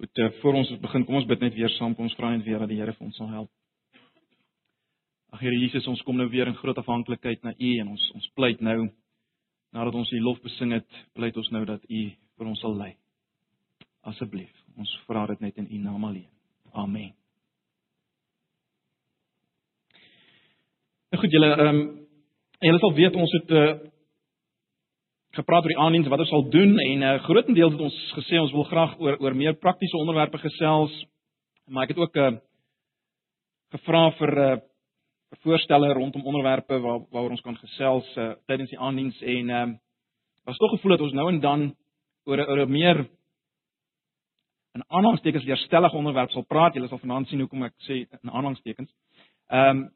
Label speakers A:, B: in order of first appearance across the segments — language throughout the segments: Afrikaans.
A: Goed, uh, voor ons begin, kom ons bid net weer saam. Kom ons vra net weer dat die Here vir ons sal help. Ag Here Jesus, ons kom nou weer in groot afhanklikheid na U en ons ons pleit nou nadat ons U lof besing het, pleit ons nou dat U vir ons sal lei. Asseblief, ons vra dit net in U naam alleen. Amen. Nou goed, julle ehm um, julle sal weet ons het uh, gepraat oor die aandiens wat ons sal doen en 'n uh, eh, grootendeels het ons gesê ons wil graag oor oor meer praktiese onderwerpe gesels. Maar ek het ook 'n uh, gevra vir 'n uh, voorstelle rondom onderwerpe waar waaroor ons kan gesels uh, tydens die aandiens en ehm uh, was tog gevoel dat ons nou en dan oor oor 'n meer 'n aanhangstekens weerstellige onderwerp sal praat. Julle sal vanaand sien hoekom ek sê 'n aanhangstekens. Ehm um,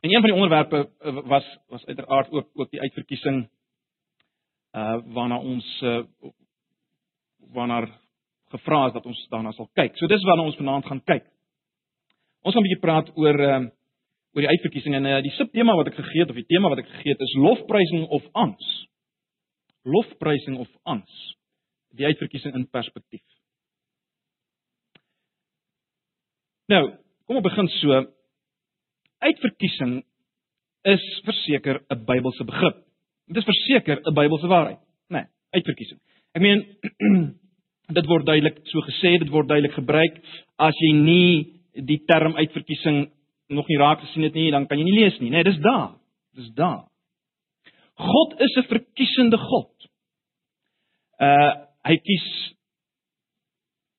A: en een van die onderwerpe was was uiteraard ook ook die uitverkiesing uh waarna ons uh waarna gevra is dat ons daarna sal kyk. So dis waarna ons vanaand gaan kyk. Ons gaan 'n bietjie praat oor uh oor die uitverkiesing en uh, die subtema wat ek gegee het of die tema wat ek gegee het is lofprysing of ans. Lofprysing of ans. Die uitverkiesing in perspektief. Nou, kom ons begin so. Uitverkiesing is verseker 'n Bybelse begrip. Dit is verseker 'n Bybelse waarheid, né? Nee, uitverkiesing. Ek meen dit word duidelik so gesê, dit word duidelik gebruik as jy nie die term uitverkiesing nog nie raak gesien het nie, dan kan jy nie lees nie, né? Nee, dis daar. Dis daar. God is 'n verkiesende God. Uh hy kies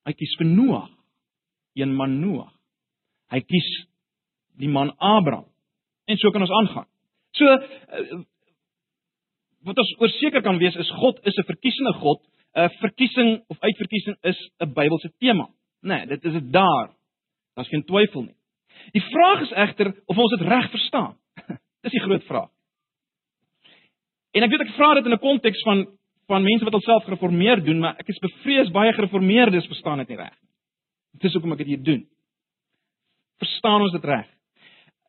A: hy kies vir Noag, een man Noag. Hy kies die man Abraham. En so kan ons aangaan. So uh, wat ons oorseker kan wees is God is 'n verkiesende God. 'n Verkiesing of uitverkiesing is 'n Bybelse tema. Nee, dit is dit daar. Daar's geen twyfel nie. Die vraag is egter of ons dit reg verstaan. Dis die groot vraag. En ek weet ek vra dit in 'n konteks van van mense wat alself gereformeer doen, maar ek is bevrees baie gereformeerdes verstaan dit nie reg nie. Dit is hoekom ek dit hier doen. Verstaan ons dit reg?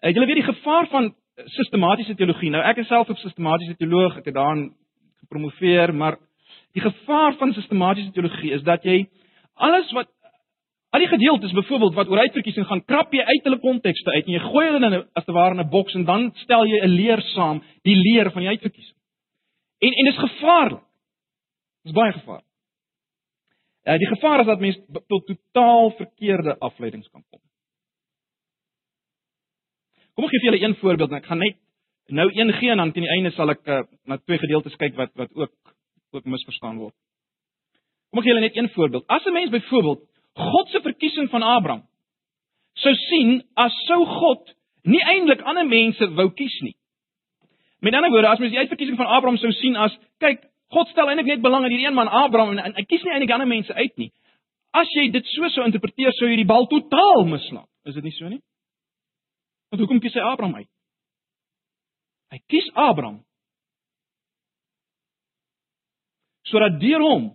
A: Ek julle weet die gevaar van sistematiese teologie. Nou ek is self 'n sistematiese teoloog, ek het daarin gepromoveer, maar die gevaar van sistematiese teologie is dat jy alles wat al die gedeeltes byvoorbeeld wat oor uitverkiesing gaan, krap jy uit hulle kontekste uit en jy gooi hulle in 'n as te ware in 'n boks en dan stel jy 'n leer saam, die leer van die uitverkiesing. En en dit is gevaarlik. Dit is baie gevaarlik. Uh, die gevaar is dat mense tot totaal verkeerde afleidings kan kom. Kom ek gee vir julle een voorbeeld en ek gaan net nou een gee en dan teen die einde sal ek uh, na twee gedeeltes kyk wat wat ook ook misverstaan word. Kom ek gee julle net een voorbeeld. As 'n mens byvoorbeeld God se verkiesing van Abraham sou sien as sou God nie eintlik ander mense wou kies nie. Met ander woorde, as mens die uitverkiesing van Abraham sou sien as kyk, God stel eintlik net belang in hierdie een man Abraham en hy kies nie eintlik ander mense uit nie. As jy dit so sou interpreteer, sou jy die bal totaal mislaan. Is dit nie so nie? Want hoekom kies hy Abraham uit? Hy kies Abraham sodat deur hom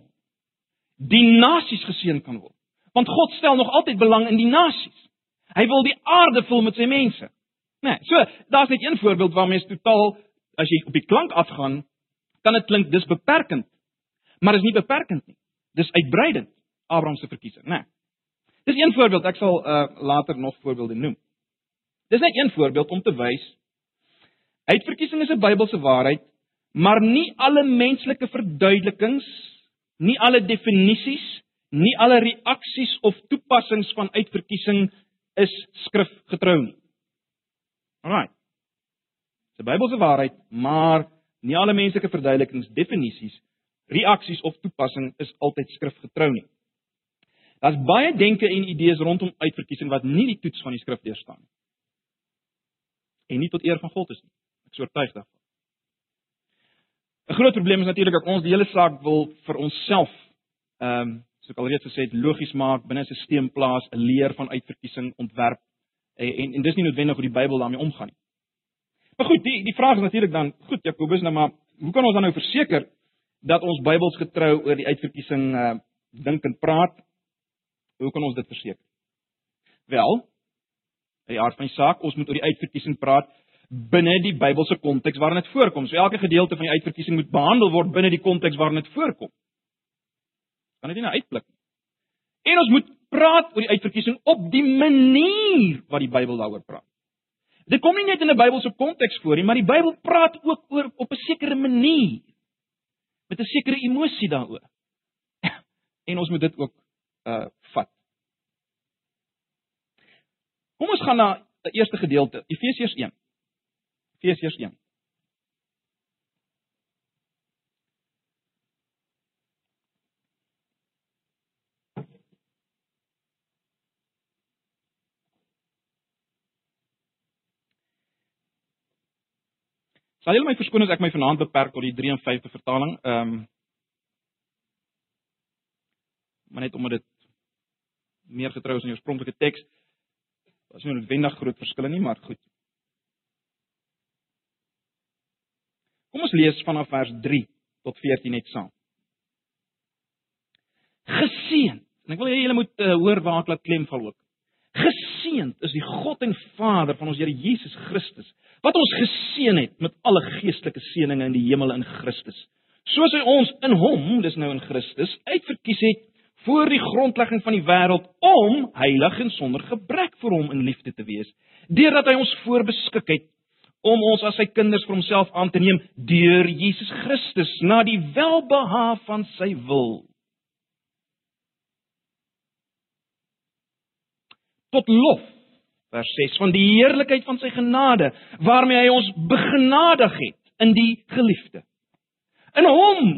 A: die nasies geseën kan word. Want God stel nog altyd belang in die nasies. Hy wil die aarde vul met sy mense. Né? Nee, so, daar's net een voorbeeld waar mens totaal as jy op die klank afgaan, kan dit klink dis beperkend. Maar dit is nie beperkend nie. Dis uitbreidend. Abraham se verkiesing, né? Nee. Dis een voorbeeld, ek sal uh, later nog voorbeelde noem. Dis net een voorbeeld om te wys uitverkiesing is 'n Bybelse waarheid, maar nie alle menslike verduidelikings, nie alle definisies, nie alle reaksies of toepassings van uitverkiesing is skrifgetrou nie. Alraai. Dis 'n Bybelse waarheid, maar nie alle menslike verduidelikings, definisies, reaksies of toepassing is altyd skrifgetrou nie. Daar's baie denke en idees rondom uitverkiesing wat nie die toets van die skrif deurstaan nie en nie tot eer van God is nie. Ek is oortuig daarvan. 'n Groot probleem is natuurlik dat ons die hele saak wil vir onsself ehm um, soos ek alreeds gesê het, logies maak binne 'n stelsel plaas, 'n leer van uitverkiesing ontwerp en en, en dis nie noodwendig hoe die Bybel daarmee omgaan nie. Maar goed, die die vraag is natuurlik dan, goed Jakobus, nou maar hoe kan ons dan nou verseker dat ons Bybels getrou oor die uitverkiesing uh dink en praat? Hoe kan ons dit verseker? Wel, die aard van die saak, ons moet oor die uitverkiesing praat binne die Bybelse konteks waarin dit voorkom. So elke gedeelte van die uitverkiesing moet behandel word binne die konteks waarin dit voorkom. Kan dit nie nou uitblik nie. En ons moet praat oor die uitverkiesing op die manier wat die Bybel daaroor praat. Dit kom nie net in 'n Bybelse konteks voor nie, maar die Bybel praat ook oor op 'n sekere manier met 'n sekere emosie daaroor. En ons moet dit ook uh vat. Kom ons gaan na die eerste gedeelte, Efesiërs 1. Efesiërs 1. Sal julle my verskoon as ek my vanaand beperk tot die 53 vertaling? Ehm um, maar net omdat dit meer getrou is aan die oorspronklike teks. Daar's nie noodwendig groot verskille nie, maar goed. Kom ons lees vanaf vers 3 tot 14 net saam. Geseën. En ek wil hê julle moet uh, hoor waar ek laat klem val ook. Geseënd is die God en Vader van ons Here Jesus Christus, wat ons geseën het met alle geestelike seënings in die hemel in Christus. Soos hy ons in hom, dis nou in Christus, uitverkies het voor die grondlegging van die wêreld om heilig en sonder gebrek vir hom in liefde te wees, deurdat hy ons voorbeskik het om ons as sy kinders vir homself aan te neem deur Jesus Christus na die welbehae van sy wil. tot lof vers 6 van die heerlikheid van sy genade waarmee hy ons begenadig het in die geliefde. In hom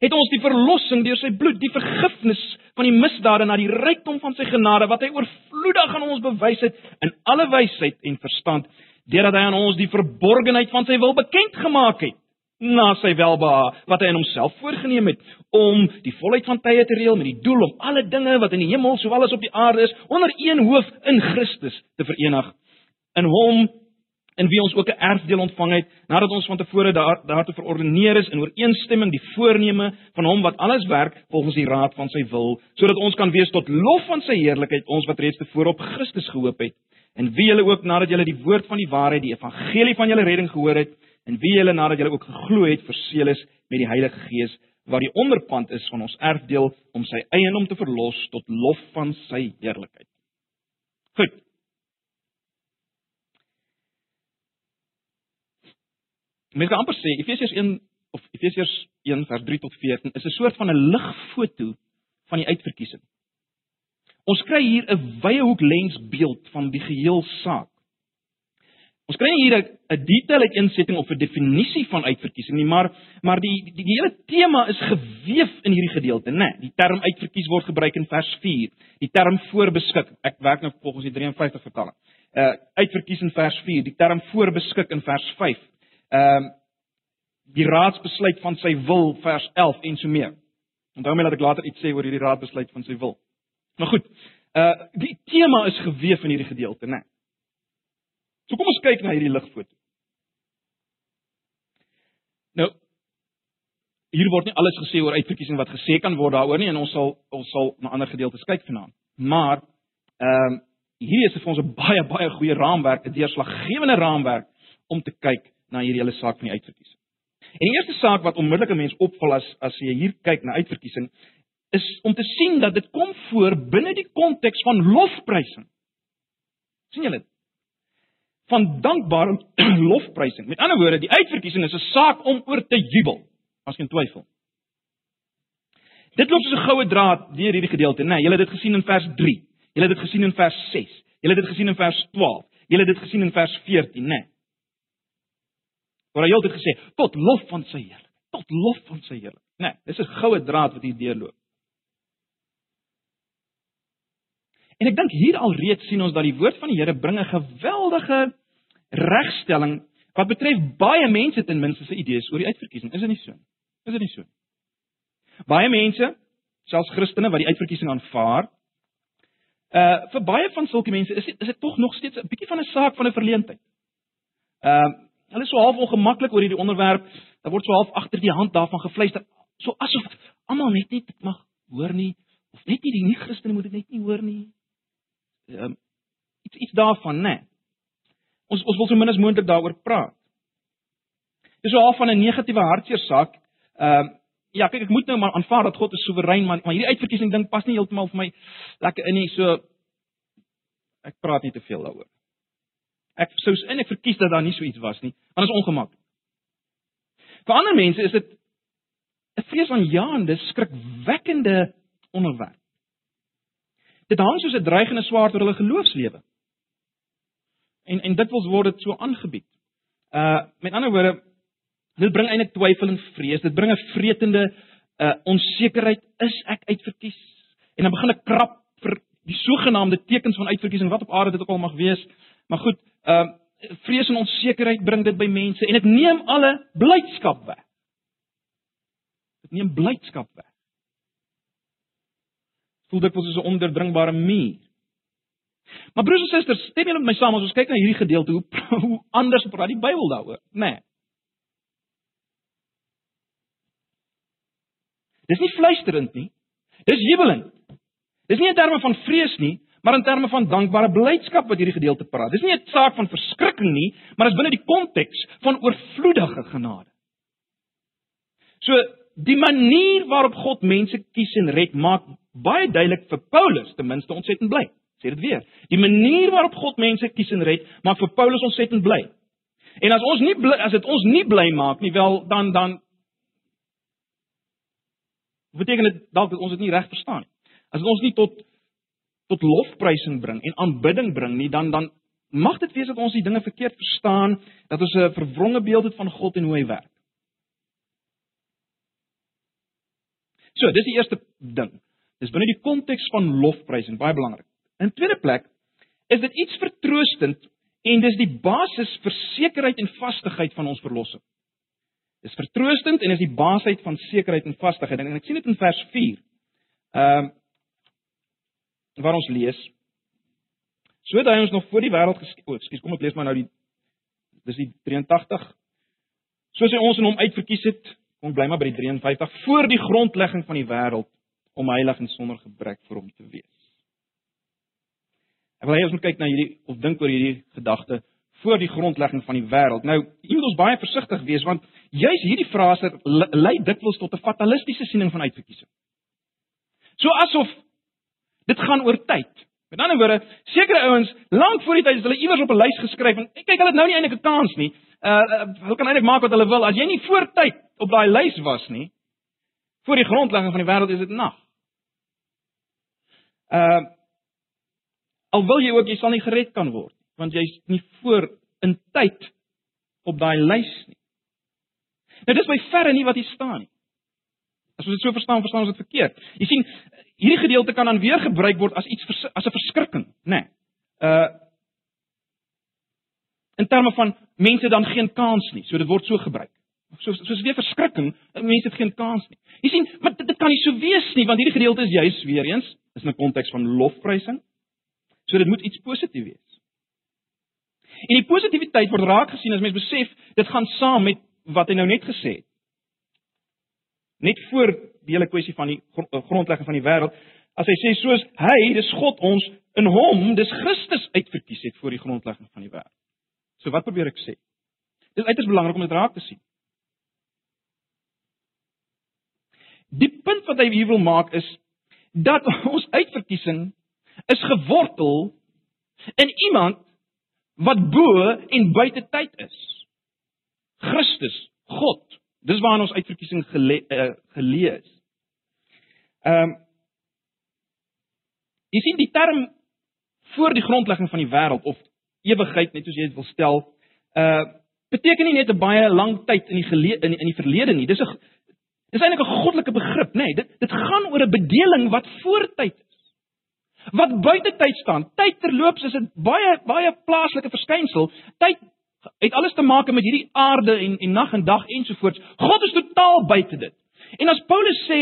A: het ons die verlossing deur sy bloed, die vergifnis van die misdade na die rykdom van sy genade wat hy oorvloedig aan ons bewys het in alle wysheid en verstand, deurdat hy aan ons die verborgenheid van sy wil bekend gemaak het na sy welbehae wat hy in homself voorgenem het om die volheid van tye te reël met die doel om alle dinge wat in die hemel sowel as op die aarde is onder een hoof in Christus te verenig in hom in wie ons ook 'n erfdeel ontvang het nadat ons van tevore daar daartoe verordeneer is in ooreenstemming die voorneme van hom wat alles werk volgens die raad van sy wil sodat ons kan wees tot lof van sy heerlikheid ons wat reeds tevore op Christus gehoop het en wie julle ook nadat julle die woord van die waarheid die evangelie van julle redding gehoor het en wie julle nadat julle ook geglo het verseël is met die Heilige Gees wat die onderpand is van ons erfdeel om sy eiendom te verlos tot lof van sy heerlikheid. Goed. Mens kan amper sê Efesiërs 1 of Efesiërs 1 vers 3 tot 14 is 'n soort van 'n ligfoto van die uitverkiesing. Ons kry hier 'n wye hoek lens beeld van die geheel saak. Ons kry hier 'n detail uiteensetting of 'n definisie van uitverkiesing nie, maar maar die die, die hele tema is geweef in hierdie gedeelte, né? Nee, die term uitverkies word gebruik in vers 4. Die term voorbeskik. Ek werk nou volgens die 53 vertaling. Uh uitverkies in vers 4, die term voorbeskik in vers 5. Ehm uh, die raadsbesluit van sy wil vers 11 en so meer. Onthou my dat ek later iets sê oor hierdie raadsbesluit van sy wil. Maar goed, uh die tema is geweef in hierdie gedeelte, né? Nee. So kom ons kyk na hierdie ligfoto. Nou hier word nie alles gesê oor uitverkiesing wat gesê kan word daaroor nie en ons sal ons sal na ander gedeeltes kyk vanaand. Maar ehm um, hier is vir ons 'n baie baie goeie raamwerk, 'n deurslaggewende raamwerk om te kyk na hierdie hele saak van die uitverkiesing. En die eerste saak wat onmiddellik 'n mens opval as as jy hier kyk na uitverkiesing is om te sien dat dit kom voor binne die konteks van lofprysing. sien julle dit? van dankbare lofprysing. Met ander woorde, die uitverkiesing is 'n saak om oor te jubel, as geen twyfel. Dit loop soos 'n goue draad deur hierdie gedeelte, né? Nee, julle het dit gesien in vers 3. Julle het dit gesien in vers 6. Julle het dit gesien in vers 12. Julle het dit gesien in vers 14, né? Nee. Waar hy altyd gesê, tot lof van sy Here, tot lof van sy. Né? Nee, dis 'n goue draad wat hier deurloop. En ek dink hier alreeds sien ons dat die woord van die Here bring 'n geweldige regstelling wat betref baie mense ten minste se idees oor die uitverkiesing. Is dit nie so? Is dit nie so? Baie mense, selfs Christene wat die uitverkiesing aanvaar, uh vir baie van sulke mense is dit is dit tog nog steeds 'n bietjie van 'n saak van 'n verleentheid. Ehm uh, hulle is so half ongemaklik oor hierdie onderwerp. Daar word so half agter die hand daarvan gefluister, so asof almal net nie mag hoor nie of net nie die nie Christene moet dit net nie hoor nie. Ehm um, iets iets daarvan, né? Ons ons wil so min as moontlik daaroor praat. Dis so half van 'n negatiewe hartseer saak. Ehm uh, ja, kyk ek moet nou maar aanvaar dat God is soewerein, maar maar hierdie uitverkiesing ding pas nie heeltemal vir my lekker in nie. So ek praat nie te veel daaroor. Ek sou in ek verkies dat daar nie so iets was nie, want dit is ongemaklik. Vir ander mense is dit 'n vreesaanjaende, skrikwekkende onderwerp. Dit hang soos 'n dreigende swaard oor hulle geloofslewe. En en dit wels word dit so aangebied. Uh met ander woorde, dit bring eintlik twyfel en vrees. Dit bring 'n vretende uh onsekerheid, is ek uitverkies? En dan begin ek krap vir die sogenaamde tekens van uitverkiesing wat op aarde dit ook al mag wees. Maar goed, uh vrees en onsekerheid bring dit by mense en dit neem alle blydskap weg. Dit neem blydskap weg. Voel dit soos 'n onderdringbare muur. Maar broers en susters, stem julle met my saam as ons kyk na hierdie gedeelte hoe hoe anders praat die Bybel daaroor, nê? Nee. Dis nie fluisterend nie. Dis jubelend. Dis nie in terme van vrees nie, maar in terme van dankbare blydskap wat hierdie gedeelte praat. Dis nie 'n saak van verskrikking nie, maar is binne die konteks van oorvloedige genade. So die manier waarop God mense kies en red maak baie duidelik vir Paulus ten minste ontsettend bly. Sê dit weer. Die manier waarop God mense kies en red maak vir Paulus ontsettend bly. En as ons nie bly, as dit ons nie bly maak nie, wel dan dan beteken dit dalk dat ons dit nie reg verstaan nie. As dit ons nie tot tot lofprysing bring en aanbidding bring nie, dan dan mag dit wees dat ons die dinge verkeerd verstaan, dat ons 'n verwronge beeld het van God en hoe hy werk. So, dis die eerste ding. Dis binne die konteks van lofprysing, baie belangrik. In tweede plek is dit iets vertroostend en dis die basis vir sekerheid en vastigheid van ons verlossing. Dis vertroostend en is die basis van sekerheid en vastigheid. En ek sien dit in vers 4. Ehm uh, waar ons lees. So dat hy ons nog voor die wêreld geskep het. Ekskuus, kom ek lees maar nou die dis die 83. Soos hy ons in hom uitverkies het, kom bly maar by die 53 voor die grondlegging van die wêreld om heilig en sonder gebrek vir hom te wees. Ek wil hê ons moet kyk na hierdie of dink oor hierdie gedagte voor die grondlegging van die wêreld. Nou, jy moet ons baie versigtig wees want juis hierdie frase lei dikwels tot 'n fatalistiese siening van uitverkiesing. So asof Dit gaan oor tyd. Met ander woorde, sekere ouens lank voor die tyd is hulle iewers op 'n lys geskryf en kyk hulle het nou nie eintlik 'n kans nie. Uh, uh hulle kan eintlik maak wat hulle wil. As jy nie voor tyd op daai lys was nie, voor die grondlegging van die wêreld is dit nag. Uh al wil jy ook jy sal nie gered kan word want jy's nie voor in tyd op daai lys nie. Nou dis by verre nie wat hier staan nie. As ons dit so verstaan, verstaan ons dit verkeerd. Jy sien, hierdie gedeelte kan dan weer gebruik word as iets as 'n verskrikking, nê. Nee. Uh in terme van mense dan geen kans nie. So dit word so gebruik. So soos weer verskrikking, mense het geen kans nie. Jy sien, maar dit, dit kan nie so wees nie, want hierdie gedeelte is juis weer eens is in 'n konteks van lofprysing. So dit moet iets positief wees. En die positiwiteit word raak gesien as mens besef dit gaan saam met wat hy nou net gesê het net voor die hele kwessie van die eh, grondlegging van die wêreld, as hy sê soos hy, dis God ons in hom, dis Christus uitverkies het voor die grondlegging van die wêreld. So wat probeer ek sê? Dit is uiters belangrik om dit raak te sien. Die punt wat hy hier wil maak is dat ons uitverkiesing is gewortel in iemand wat bo en buite tyd is. Christus, God. Dis waar ons uitverkiesing gele, uh, gelees. Ehm um, Jy sien die term voor die grondlegging van die wêreld of ewigheid net soos jy dit wil stel, uh beteken nie net 'n baie lang tyd in die gele, in, in die verlede nie. Dis 'n dis eintlik 'n goddelike begrip, nê? Nee, dit dit gaan oor 'n bedeling wat voor tyd is. Wat buite tyd staan. Tyd terloops is 'n baie baie plaaslike verskynsel. Tyd het alles te maak met hierdie aarde en en nag en dag ensovoorts. God is totaal buite dit. En as Paulus sê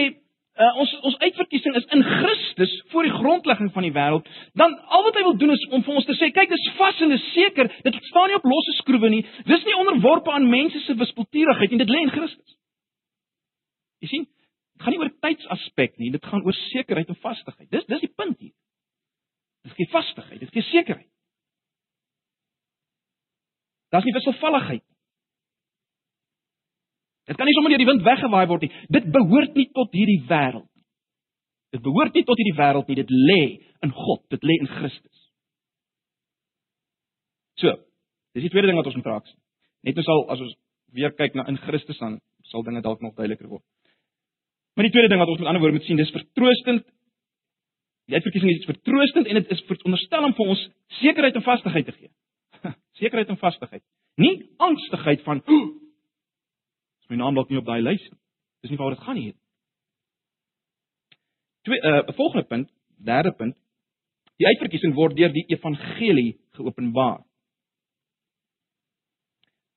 A: uh, ons ons uitverkiesing is in Christus voor die grondlegging van die wêreld, dan al wat hy wil doen is om vir ons te sê, kyk, dis vas en dis seker, dit staan nie op losse skroewe nie. Dis nie onderworpe aan mense se wispelturigheid en dit lê in Christus. Jy sien, dit gaan nie oor tydsaspek nie, dit gaan oor sekerheid en vastigheid. Dis dis die punt hier. Dit gee vastigheid, dit gee sekerheid. Daar's nie wisselvalligheid. Dit kan nie sommer deur die wind weggewaai word nie. Dit behoort nie tot hierdie wêreld nie. Dit behoort nie tot hierdie wêreld nie. Dit lê in God. Dit lê in Christus. So, dis die tweede ding wat ons moet raak sien. Net nou sal as ons weer kyk na in Christus dan sal dinge dalk nog duideliker word. Maar die tweede ding wat ons met ander woorde moet sien, dis vertroostend. Die uitverkiesing is vertroostend en dit is veronderstel om vir ons sekerheid en vastigheid te gee. sekerheid en vastigheid. Nie angstigheid van is my naam dalk nie op daai lys nie. Dis nie waaroor dit gaan hier. Twee 'n uh, eh, volgende punt, derde punt. Die uitverkiesing word deur die evangelie geopenbaar.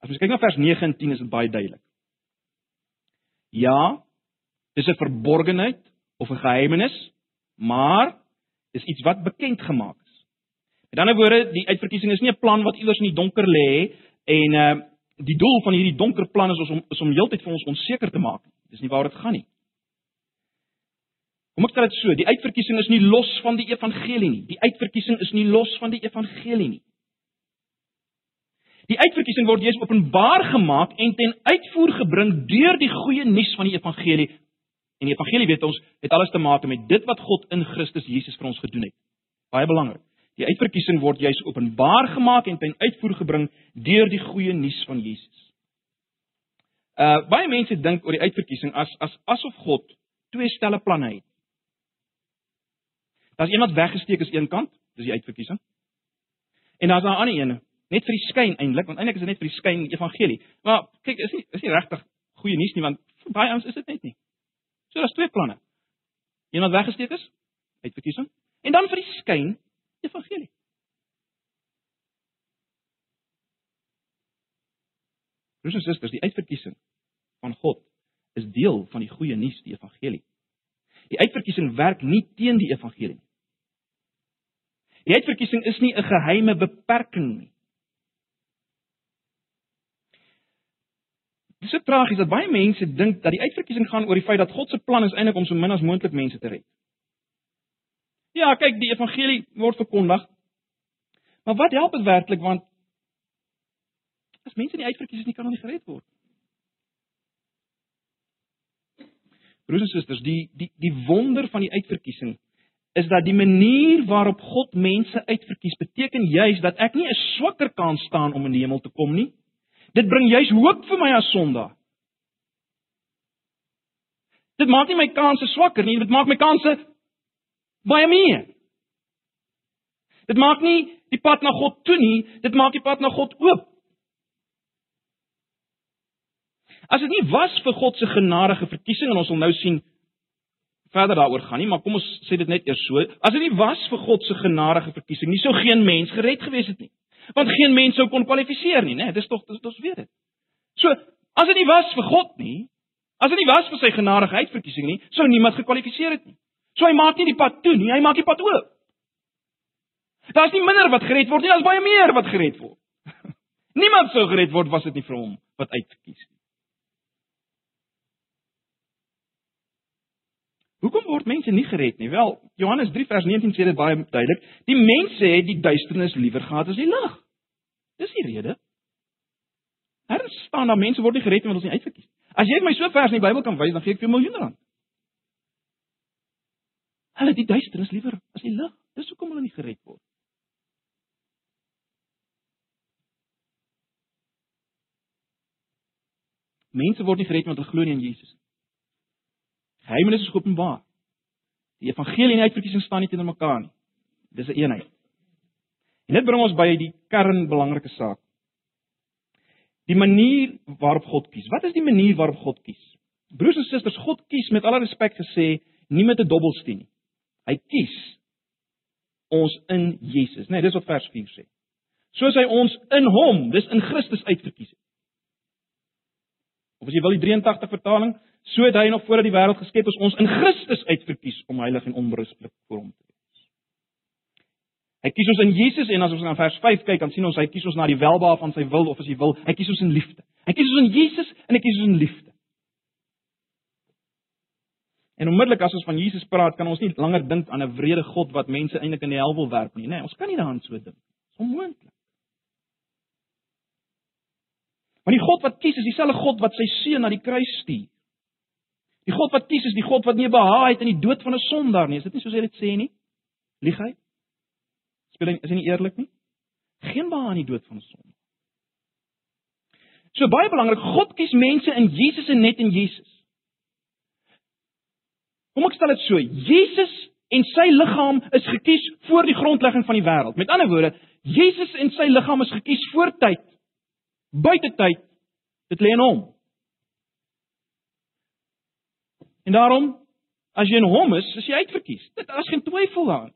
A: As ons kyk na vers 9 en 10 is dit baie duidelik. Ja, dis 'n verborgenheid of 'n geheimenis, maar is iets wat bekend gemaak. Met ander woorde, die uitverkiesing is nie 'n plan wat iewers in die donker lê en uh die doel van hierdie donker plan is om is om heeltyd vir ons onseker te maak. Dis nie waar dit gaan nie. Kom ek sê dit so, die uitverkiesing is nie los van die evangelie nie. Die uitverkiesing is nie los van die evangelie nie. Die uitverkiesing word Jesus openbaar gemaak en ten uitvoer gebring deur die goeie nuus van die evangelie. En die evangelie weet ons het alles te maak met dit wat God in Christus Jesus vir ons gedoen het. Baie belangrik. Die uitverkiesing word juis openbaar gemaak en ten uitvoer gebring deur die goeie nuus van Jesus. Uh baie mense dink oor die uitverkiesing as as asof God twee stelle planne het. Daar's een wat weggesteek is een kant, dis die uitverkiesing. En daar's 'n ander een net vir die skyn eintlik, want eintlik is dit net vir die skyn evangelie. Maar kyk, is nie is nie regtig goeie nuus nie, want vir baie ons is dit net nie. So daar's twee planne. Een wat weggesteek is, uitverkiesing, en dan vir die skyn evangelie. Broers en susters, die uitverkiesing van God is deel van die goeie nuus, die evangelie. Die uitverkiesing werk nie teen die evangelie nie. Die uitverkiesing is nie 'n geheime beperking nie. Dit is so tragies dat baie mense dink dat die uitverkiesing gaan oor die feit dat God se plan is eintlik om so min as moontlik mense te red. Ja, kyk, die evangelie word verkondig. Maar wat help dit werklik want as mense nie uitverkies is nie kan hulle nie gered word. Broers en susters, die die die wonder van die uitverkiesing is dat die manier waarop God mense uitverkies beteken juis dat ek nie 'n swakker kan staan om in die hemel te kom nie, Dit bring juis hoop vir my as sondaar. Dit maak nie my kanse swakker nie, dit maak my kanse baie meer. Dit maak nie die pad na God toe nie, dit maak die pad na God oop. As dit nie was vir God se genadige verkiesing en ons sal nou sien verder daaroor gaan nie, maar kom ons sê dit net eers so. As dit nie was vir God se genadige verkiesing nie, sou geen mens gered gewees het nie want geen mens sou kon kwalifiseer nie, né? Nee, dis tog ons weet dit. So, as dit nie was vir God nie, as dit nie was vir sy genadige uitverkiesing nie, sou niemand gekwalifiseer het nie. So hy maak nie die pad toe nie, hy maak die pad oop. Daar's nie minder wat gered word nie, daar's baie meer wat gered word. niemand sou gered word was dit nie vir hom wat uitverkies nie. Hoekom word mense nie gered nie? Wel, Johannes 3 vers 19 sê dit baie duidelik. Die mense het die duisternis liewer gehad as die lig. Dis die rede. Daar staan daar mense word nie gered omdat ons nie uitverkies nie. As jy my so vers in die Bybel kan wys, dan gee ek vir jou miljoene rand. Hulle die duisternis liewer as die lig. Dis hoekom hulle nie gered word. Mense word nie gered omdat hulle glo nie in Jesus nie. Geheimenis is geopenbaar. Die evangelie en die uitverkiesing staan nie teenoor mekaar nie. Dis 'n een eenheid. En dit bring ons by die kernbelangrike saak. Die manier waarop God kies. Wat is die manier waarop God kies? Broers en susters, God kies met alle respek gesê nie met 'n dobbelsteen nie. Hy kies ons in Jesus, né? Nee, dis wat vers 4 sê. Soos hy ons in hom, dis in Christus uitverkies het. Of as jy wil die 83 vertaling, So het hy nog voordat die wêreld geskep is ons in Christus uitverkies om heilig en onberispelik voor hom te wees. Hy kies ons in Jesus en as ons na vers 5 kyk, dan sien ons hy kies ons na die welbehae van sy wil of as hy wil, hy kies ons in liefde. Hy kies ons in Jesus en hy kies ons in liefde. En onmiddellik as ons van Jesus praat, kan ons nie langer dink aan 'n wrede God wat mense eintlik in die hel wil werp nie, nê? Nee, ons kan nie daaraan so dink. Dis onmoontlik. Want die God wat kies is dieselfde God wat sy seun na die kruis stuur. Die God wat kies is die God wat nie behaag het in die dood van 'n sondaar nie. Is dit nie soos hy dit sê nie? Lieg hy? Speel hy is hy nie eerlik nie? Geen behaag in die dood van 'n sondaar. So baie belangrik, God kies mense in Jesus en net in Jesus. Kom ek stel dit so, Jesus en sy liggaam is gekies voor die grondlegging van die wêreld. Met ander woorde, Jesus en sy liggaam is gekies voor tyd. Buite tyd. Dit lê in hom. En daarom as jy in hom is, is jy uitverkies. Dit is geen twyfel daarin.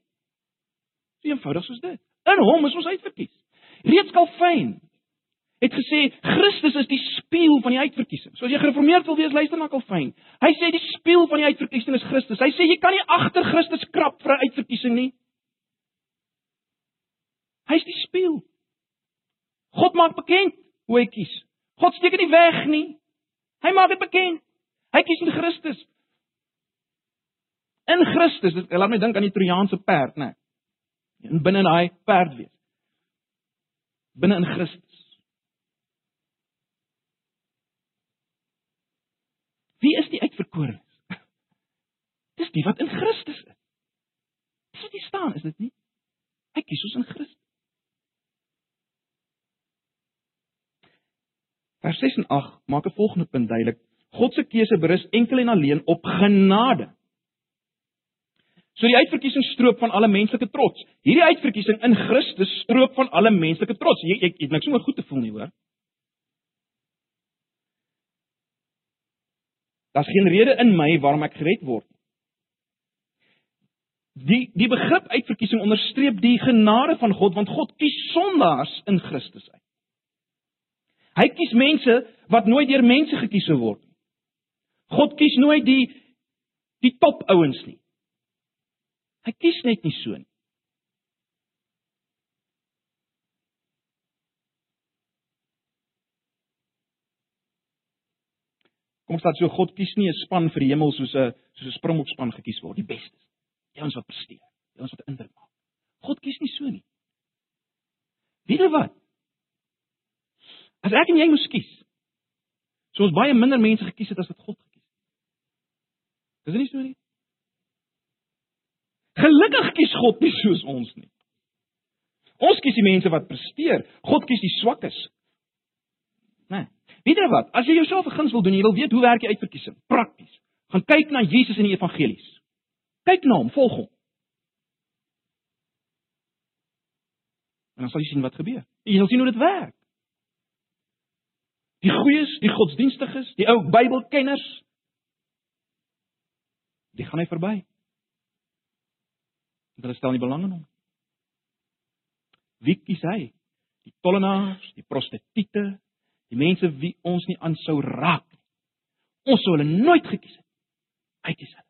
A: So eenvoudig soos dit. In hom is ons uitverkies. Reeds Calvin het gesê Christus is die spieël van die uitverkiesing. So as jy gereformeerd wil wees, luister na Calvin. Hy sê die spieël van die uitverkiesing is Christus. Hy sê jy kan nie agter Christus krap vir 'n uitverkiesing nie. Hy is die spieël. God maak bekend hoe hy kies. God steek dit nie weg nie. Hy maak dit bekend. Hy kies in Christus. In Christus, dit laat my dink aan die Trojaanse perd, né? En binne in daai perd wees. Binne in Christus. Wie is die uitverkorenes? Dis die wat in Christus is. Dis wat hier staan, is dit nie? Hy kies ons in Christus. Vers 6 en 8 maak 'n volgende punt duidelik. God se keuse berus enkel en alleen op genade. So die uitverkiesing stroop van alle menslike trots. Hierdie uitverkiesing in Christus stroop van alle menslike trots. Jy ek het niks om goed te voel nie, hoor. Daar's geen rede in my waarom ek gered word nie. Die die begrip uitverkiesing onderstreep die genade van God want God kies sondaars in Christus uit. Hy kies mense wat nooit deur mense gekies sou word nie. God kies nooit die die top ouens nie. Hy kies net nie so nie. Kom staan so God kies nie 'n span vir die hemel soos 'n soos 'n springbokspan gekies word, die bestes. Die ons wat presteer, die ons wat indruk maak. God kies nie so nie. Weet jy wat? As ek en jy moes kies, sou ons baie minder mense gekies het as wat God gekies het. Is dit nie so nie? Gelukkig kies God nie soos ons nie. Ons kies die mense wat presteer. God kies die swakkes. Né? Nee. Weet jy wat? As jy jouself 'n guns wil doen, jy wil weet hoe werk die uitverkiesing? Prakties. Gaan kyk na Jesus in die evangelies. Kyk na hom, volg hom. En dan sal jy sien wat gebeur. Jy sal sien hoe dit werk. Die goeies, die godsdienstiges, die ou Bybelkenners, die gaan hy verby. Want hulle stel nie belang in hom. Wie kies hy? Die tollenaars, die prostituie, die mense wie ons nie aan sou raak nie. Ons sou hulle nooit gekies het. Hy kies hulle.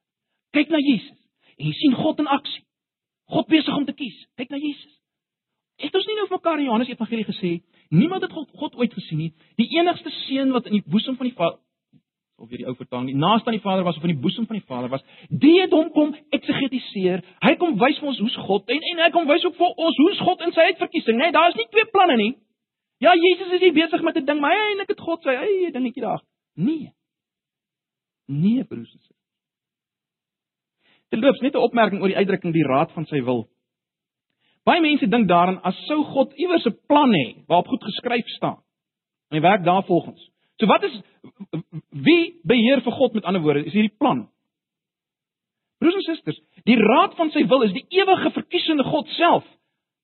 A: Kyk na Jesus en jy sien God in aksie. God besig om te kies. Kyk na Jesus. Het ons nie nou vir mekaar in Johannes Evangelie gesê niemand het God, God ooit gesien nie. Die enigste seun wat in die boesem van die Vader of weer die ou vertaling, die naaste aan die Vader was of in die boesem van die Vader was, die het hom kom eksegetiseer. Hy kom wys vir ons hoe's God en en hy kom wys ook vir ons hoe's God in sy uitverkiesing, né? Nee, daar is nie twee planne nie. Ja, Jesus is hier besig met 'n ding, maar hy eintlik het God sê, hy dingetjie daar. Nee. Nee, broers en susters. Dit loop net 'n opmerking oor die uitdrukking die raad van sy wil. Baie mense dink daaraan as sou God iewers 'n plan hê waarop goed geskryf staan. En werk daarvolgens. So wat is wie beheer vir God met ander woorde? Is hierdie plan? Broers en susters, die raad van sy wil is die ewige verkiesende God self.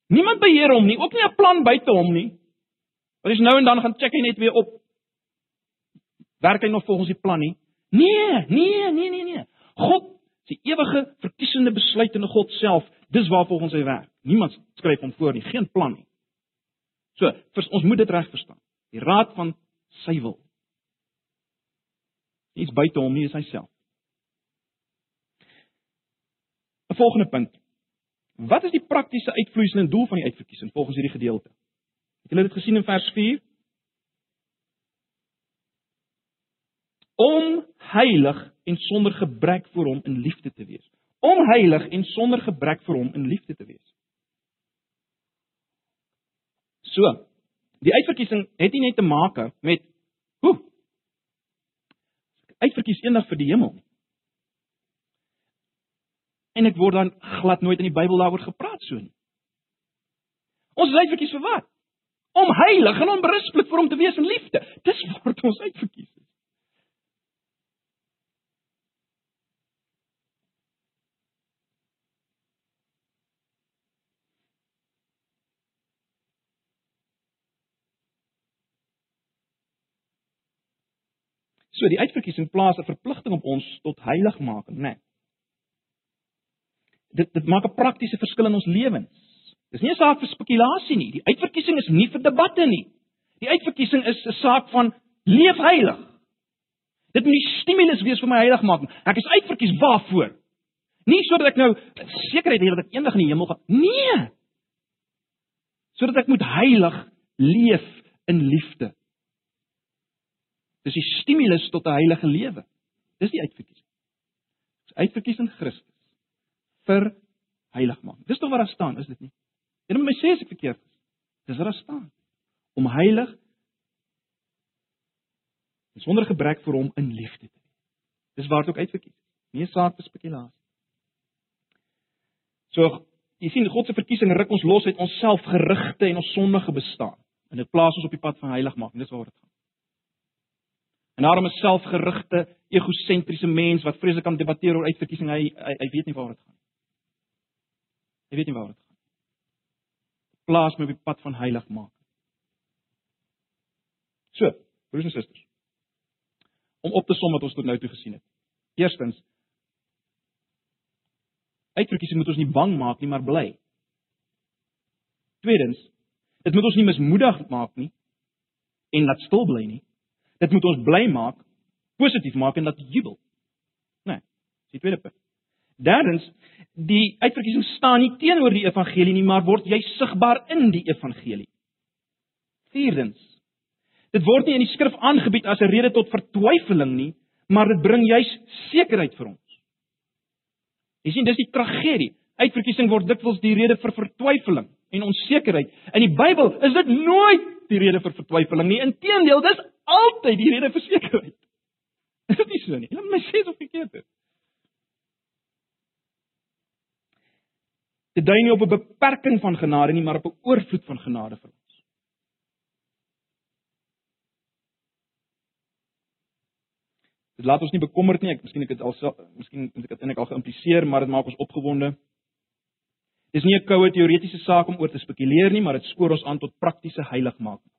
A: Niemand beheer hom nie, ook nie 'n plan buite hom nie. Wat is nou en dan gaan check hy net weer op. Werk hy nog volgens die plan nie? Nee, nee, nee, nee, nee. God, die ewige verkiesende besluitende God self, dis waar volgens hy werk. Niemand skryf hom voor nie, geen plan nie. So, vir, ons moet dit reg verstaan. Die raad van sy wil. Iets buite hom nie is hy self. 'n Volgende punt. Wat is die praktiese uitvloeisel en doel van die uitverkiesing volgens hierdie gedeelte? Het julle dit gesien in vers 4? Om heilig en sonder gebrek voor hom in liefde te wees. Om heilig en sonder gebrek vir hom in liefde te wees. So, die uitverkiesing het nie net te maak met Hoe? Uitverkies eendag vir die hemel. En ek word dan glad nooit in die Bybel daaroor gepraat so nie. Ons is uitverkies vir wat? Om heilig en onberispelik vir hom te wees in liefde. Dis word ons uitverkies. So die uitverkiesing plaas 'n verpligting op ons tot heiligmaking, né? Nee. Dit dit maak 'n praktiese verskil in ons lewens. Dis nie 'n saak vir spekulasie nie. Die uitverkiesing is nie vir debatte nie. Die uitverkiesing is 'n saak van leef heilig. Dit moet 'n stimulus wees vir my heiligmaking. Ek is uitverkies waarvoor? Nie sodat ek nou sekerheid het dat ek eendag in die hemel gaan. Nee. Sodat ek moet heilig leef in liefde. Dis die stimulus tot 'n heilige lewe. Dis die uitverkiesing. Dis uitverkies in Christus vir heiligmaking. Dis tog wat daar staan, is dit nie? Moet my sê as ek verkeerd is. Dis wat daar staan. Om heilig en sonder gebrek vir hom in liefde te wees. Dis waar dit ook uitverkies. Nie saak vir spekulasie. So, jy sien God se verkiesing ruk ons los uit ons selfgerigte en ons sondige bestaan en dit plaas ons op die pad van heiligmaking. Dis waar dit gaan. En daarom 'n selfgerigte, egosentriese mens wat vreeslik kan debatteer oor uitverkiesing, hy, hy hy weet nie waar dit gaan. Hy weet nie waar dit gaan. Plaas my op die pad van heiligmaking. So, broers en susters. Om op te som wat ons tot nou toe gesien het. Eerstens Uitverkiesing moet ons nie bang maak nie, maar bly. Tweedens, dit moet ons nie mismoedig maak nie en laat stil bly nie. Dit moet ons bly maak, positief maak en laat jubel. Nee, dis die tweede punt. Derdens, die uitverkiesing staan nie teenoor die evangelie nie, maar word jy sigbaar in die evangelie. Vierdens, dit word nie in die skrif aangebied as 'n rede tot vertwyfeling nie, maar dit bring juis sekerheid vir ons. Jy sien, dis die tragedie. Uitverkiesing word dikwels die rede vir vertwyfeling en onsekerheid. In die Bybel is dit nooit die rede vir vertwyfeling nie. Inteendeel, dis altyd die rede vir sekerheid. Is dit nie so nie? Laat my sê of verkeerd is. Dit dui nie op 'n beperking van genade nie, maar op 'n oorvloed van genade vir ons. Dit laat ons nie bekommerd nie. Ek miskien ek het al miskien het ek dit eintlik al geïmpliseer, maar dit maak ons opgewonde. Dis nie 'n koue teoretiese saak om oor te spekuleer nie, maar dit spoor ons aan tot praktiese heiligmaking.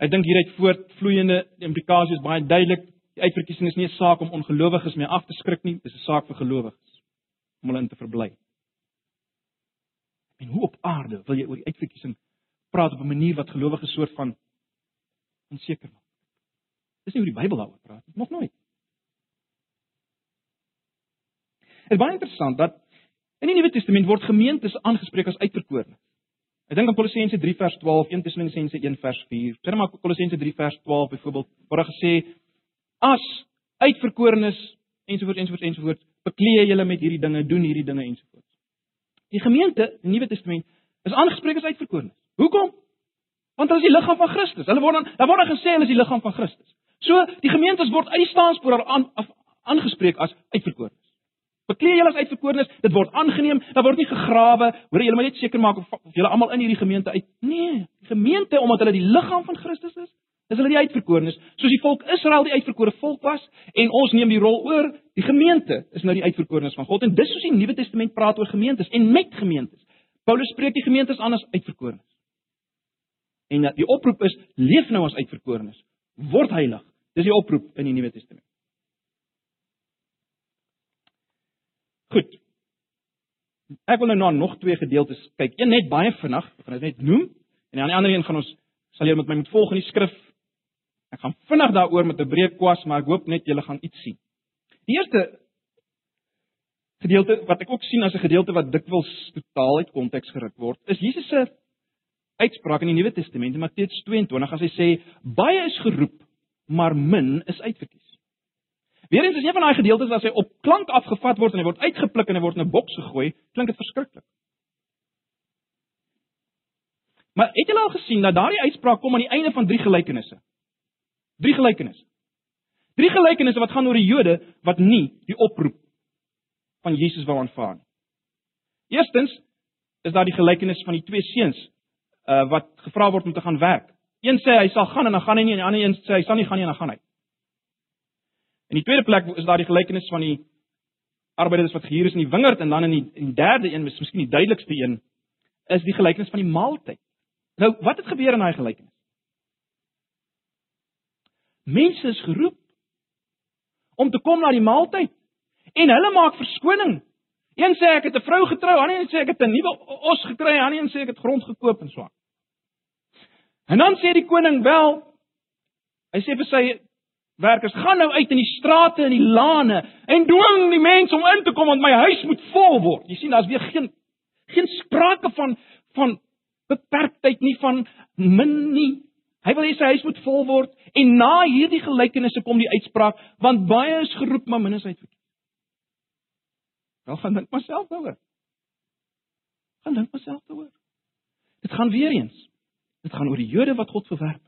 A: Ek dink hieruit voortvloeiende implikasies baie duidelik. Die uitverkiesing is nie 'n saak om ongelowiges mee af te skrik nie, dis 'n saak vir gelowiges om hulle in te verbly. En hoe op aarde wil jy oor die uitverkiesing praat op 'n manier wat gelowiges soort van onseker maak? Dis nie hoe die Bybel daaroor praat nie, nog nooit. Dit is baie interessant dat in die Nuwe Testament word gemeentes aangespreek as uitverkorenes. Ek dink aan Kolossense 3 vers 12, 1 Tessalonisense 1 vers 4. Sê maar Kolossense 3 vers 12 byvoorbeeld, waar daar gesê as uitverkorenes ensovoorts ensovoorts ensovoorts, bekleë julle met hierdie dinge, doen hierdie dinge ensovoorts. Die gemeente, die Nuwe Testament, is aangespreek as uitverkorenes. Hoekom? Want hulle is die liggaam van Christus. Hulle word dan daar word dan gesê hulle is die liggaam van Christus. So die gemeentes word uit die staanspoor aan aangespreek as uitverkorenes. Bekleë julle as uitverkorenes, dit word aangeneem, daar word nie gegrawe, hoor jy moet net seker maak of, of julle almal in hierdie gemeente uit. Nee, die gemeente omdat hulle die liggaam van Christus is, is hulle die uitverkorenes, soos die volk Israel die uitverkore volk was en ons neem die rol oor. Die gemeente is nou die uitverkorenes van God en dis soos die Nuwe Testament praat oor gemeentes en met gemeentes. Paulus spreek die gemeentes aan as uitverkorenes. En die oproep is leef nou as uitverkorenes. Word heilig. Dis die oproep in die Nuwe Testament. Goed. Ek wil nou na nog twee gedeeltes kyk. Een net baie vinnig, ek gaan dit net noem en dan die ander een gaan ons sal julle met my moet volg in die skrif. Ek gaan vinnig daaroor met 'n breë kwas, maar ek hoop net julle gaan iets sien. Die eerste gedeelte wat ek ook sien as 'n gedeelte wat dikwels totaal uit konteks geruk word, is Jesus se uitspraak in die Nuwe Testament in Matteus 22 as hy sê baie is geroep, maar min is uitverkies. Weerens is een van daai gedeeltes as hy op klank afgevat word en hy word uitgepluk en hy word in 'n boks gegooi, klink dit verskriklik. Maar het julle al gesien dat daardie uitspraak kom aan die einde van drie gelykenisse? Drie gelykenisse. Drie gelykenisse wat gaan oor die Jode wat nie die oproep van Jesus wou aanvaar nie. Eerstens is daar die gelykenis van die twee seuns uh wat gevra word om te gaan werk. Een sê hy sal gaan en dan gaan hy nie en die ander een sê hy sal nie gaan nie en dan gaan hy. In die tweede plek is daar die gelykenis van die arbeiders wat gehuur is in die wingerd en dan in die, in die derde een, miskien die duidelikste een, is die gelykenis van die maaltyd. Nou, wat het gebeur in daai gelykenis? Mense is geroep om te kom na die maaltyd en hulle maak verskoning. Een sê ek het 'n vrou getrou, ander een sê ek het 'n nuwe os gekry, ander een sê ek het grond gekoop en so aan. En dan sê die koning wel, hy sê vir sy werkers gaan nou uit in die strate en die lane en dwing die mense om in te kom want my huis moet vol word. Jy sien daar's weer geen geen sprake van van beperktheid nie van min nie. Hy wil hê sy huis moet vol word en na hierdie gelykenisse kom die uitspraak want baie is geroep maar min is uitverkies. Wel gaan dink myself daaroor. Gaan dink myself daaroor. Dit gaan weer eens. Dit gaan oor die Jode wat God verwerp.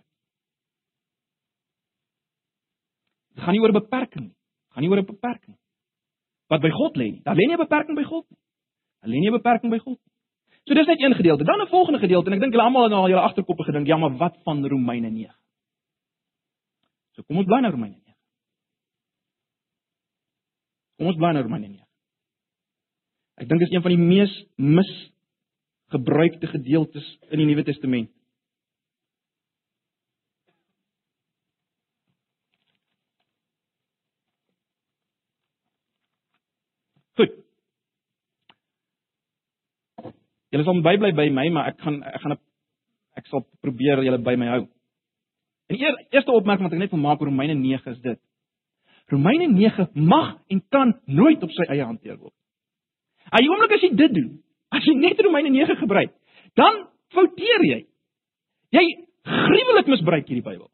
A: Dit gaan nie oor beperking nie. Dit gaan nie oor 'n beperking wat by God lê nie. Daar lê nie 'n beperking by God nie. Daar lê nie 'n beperking by God nie. So dis net een gedeelte. Dan 'n volgende gedeelte en ek dink julle almal het nou al julle agterkoppe gedink, ja, maar wat van Romeine 9? So kom ons bly na Romeine 9. Kom ons bly na Romeine 9. Ek dink dit is een van die mees misgebruikte gedeeltes in die Nuwe Testament. Goed. Julle sal bybly by my, maar ek gaan ek gaan ek sal probeer julle by my hou. En eer, eerste opmerking wat ek net wil maak oor Romeine 9 is dit. Romeine 9 mag en kan nooit op sy eie hanteer word. Aan die oomblik as jy dit doen, as jy net Romeine 9 gebruik, dan fouteer jy. Jy gruwelik misbruik hierdie Bybel.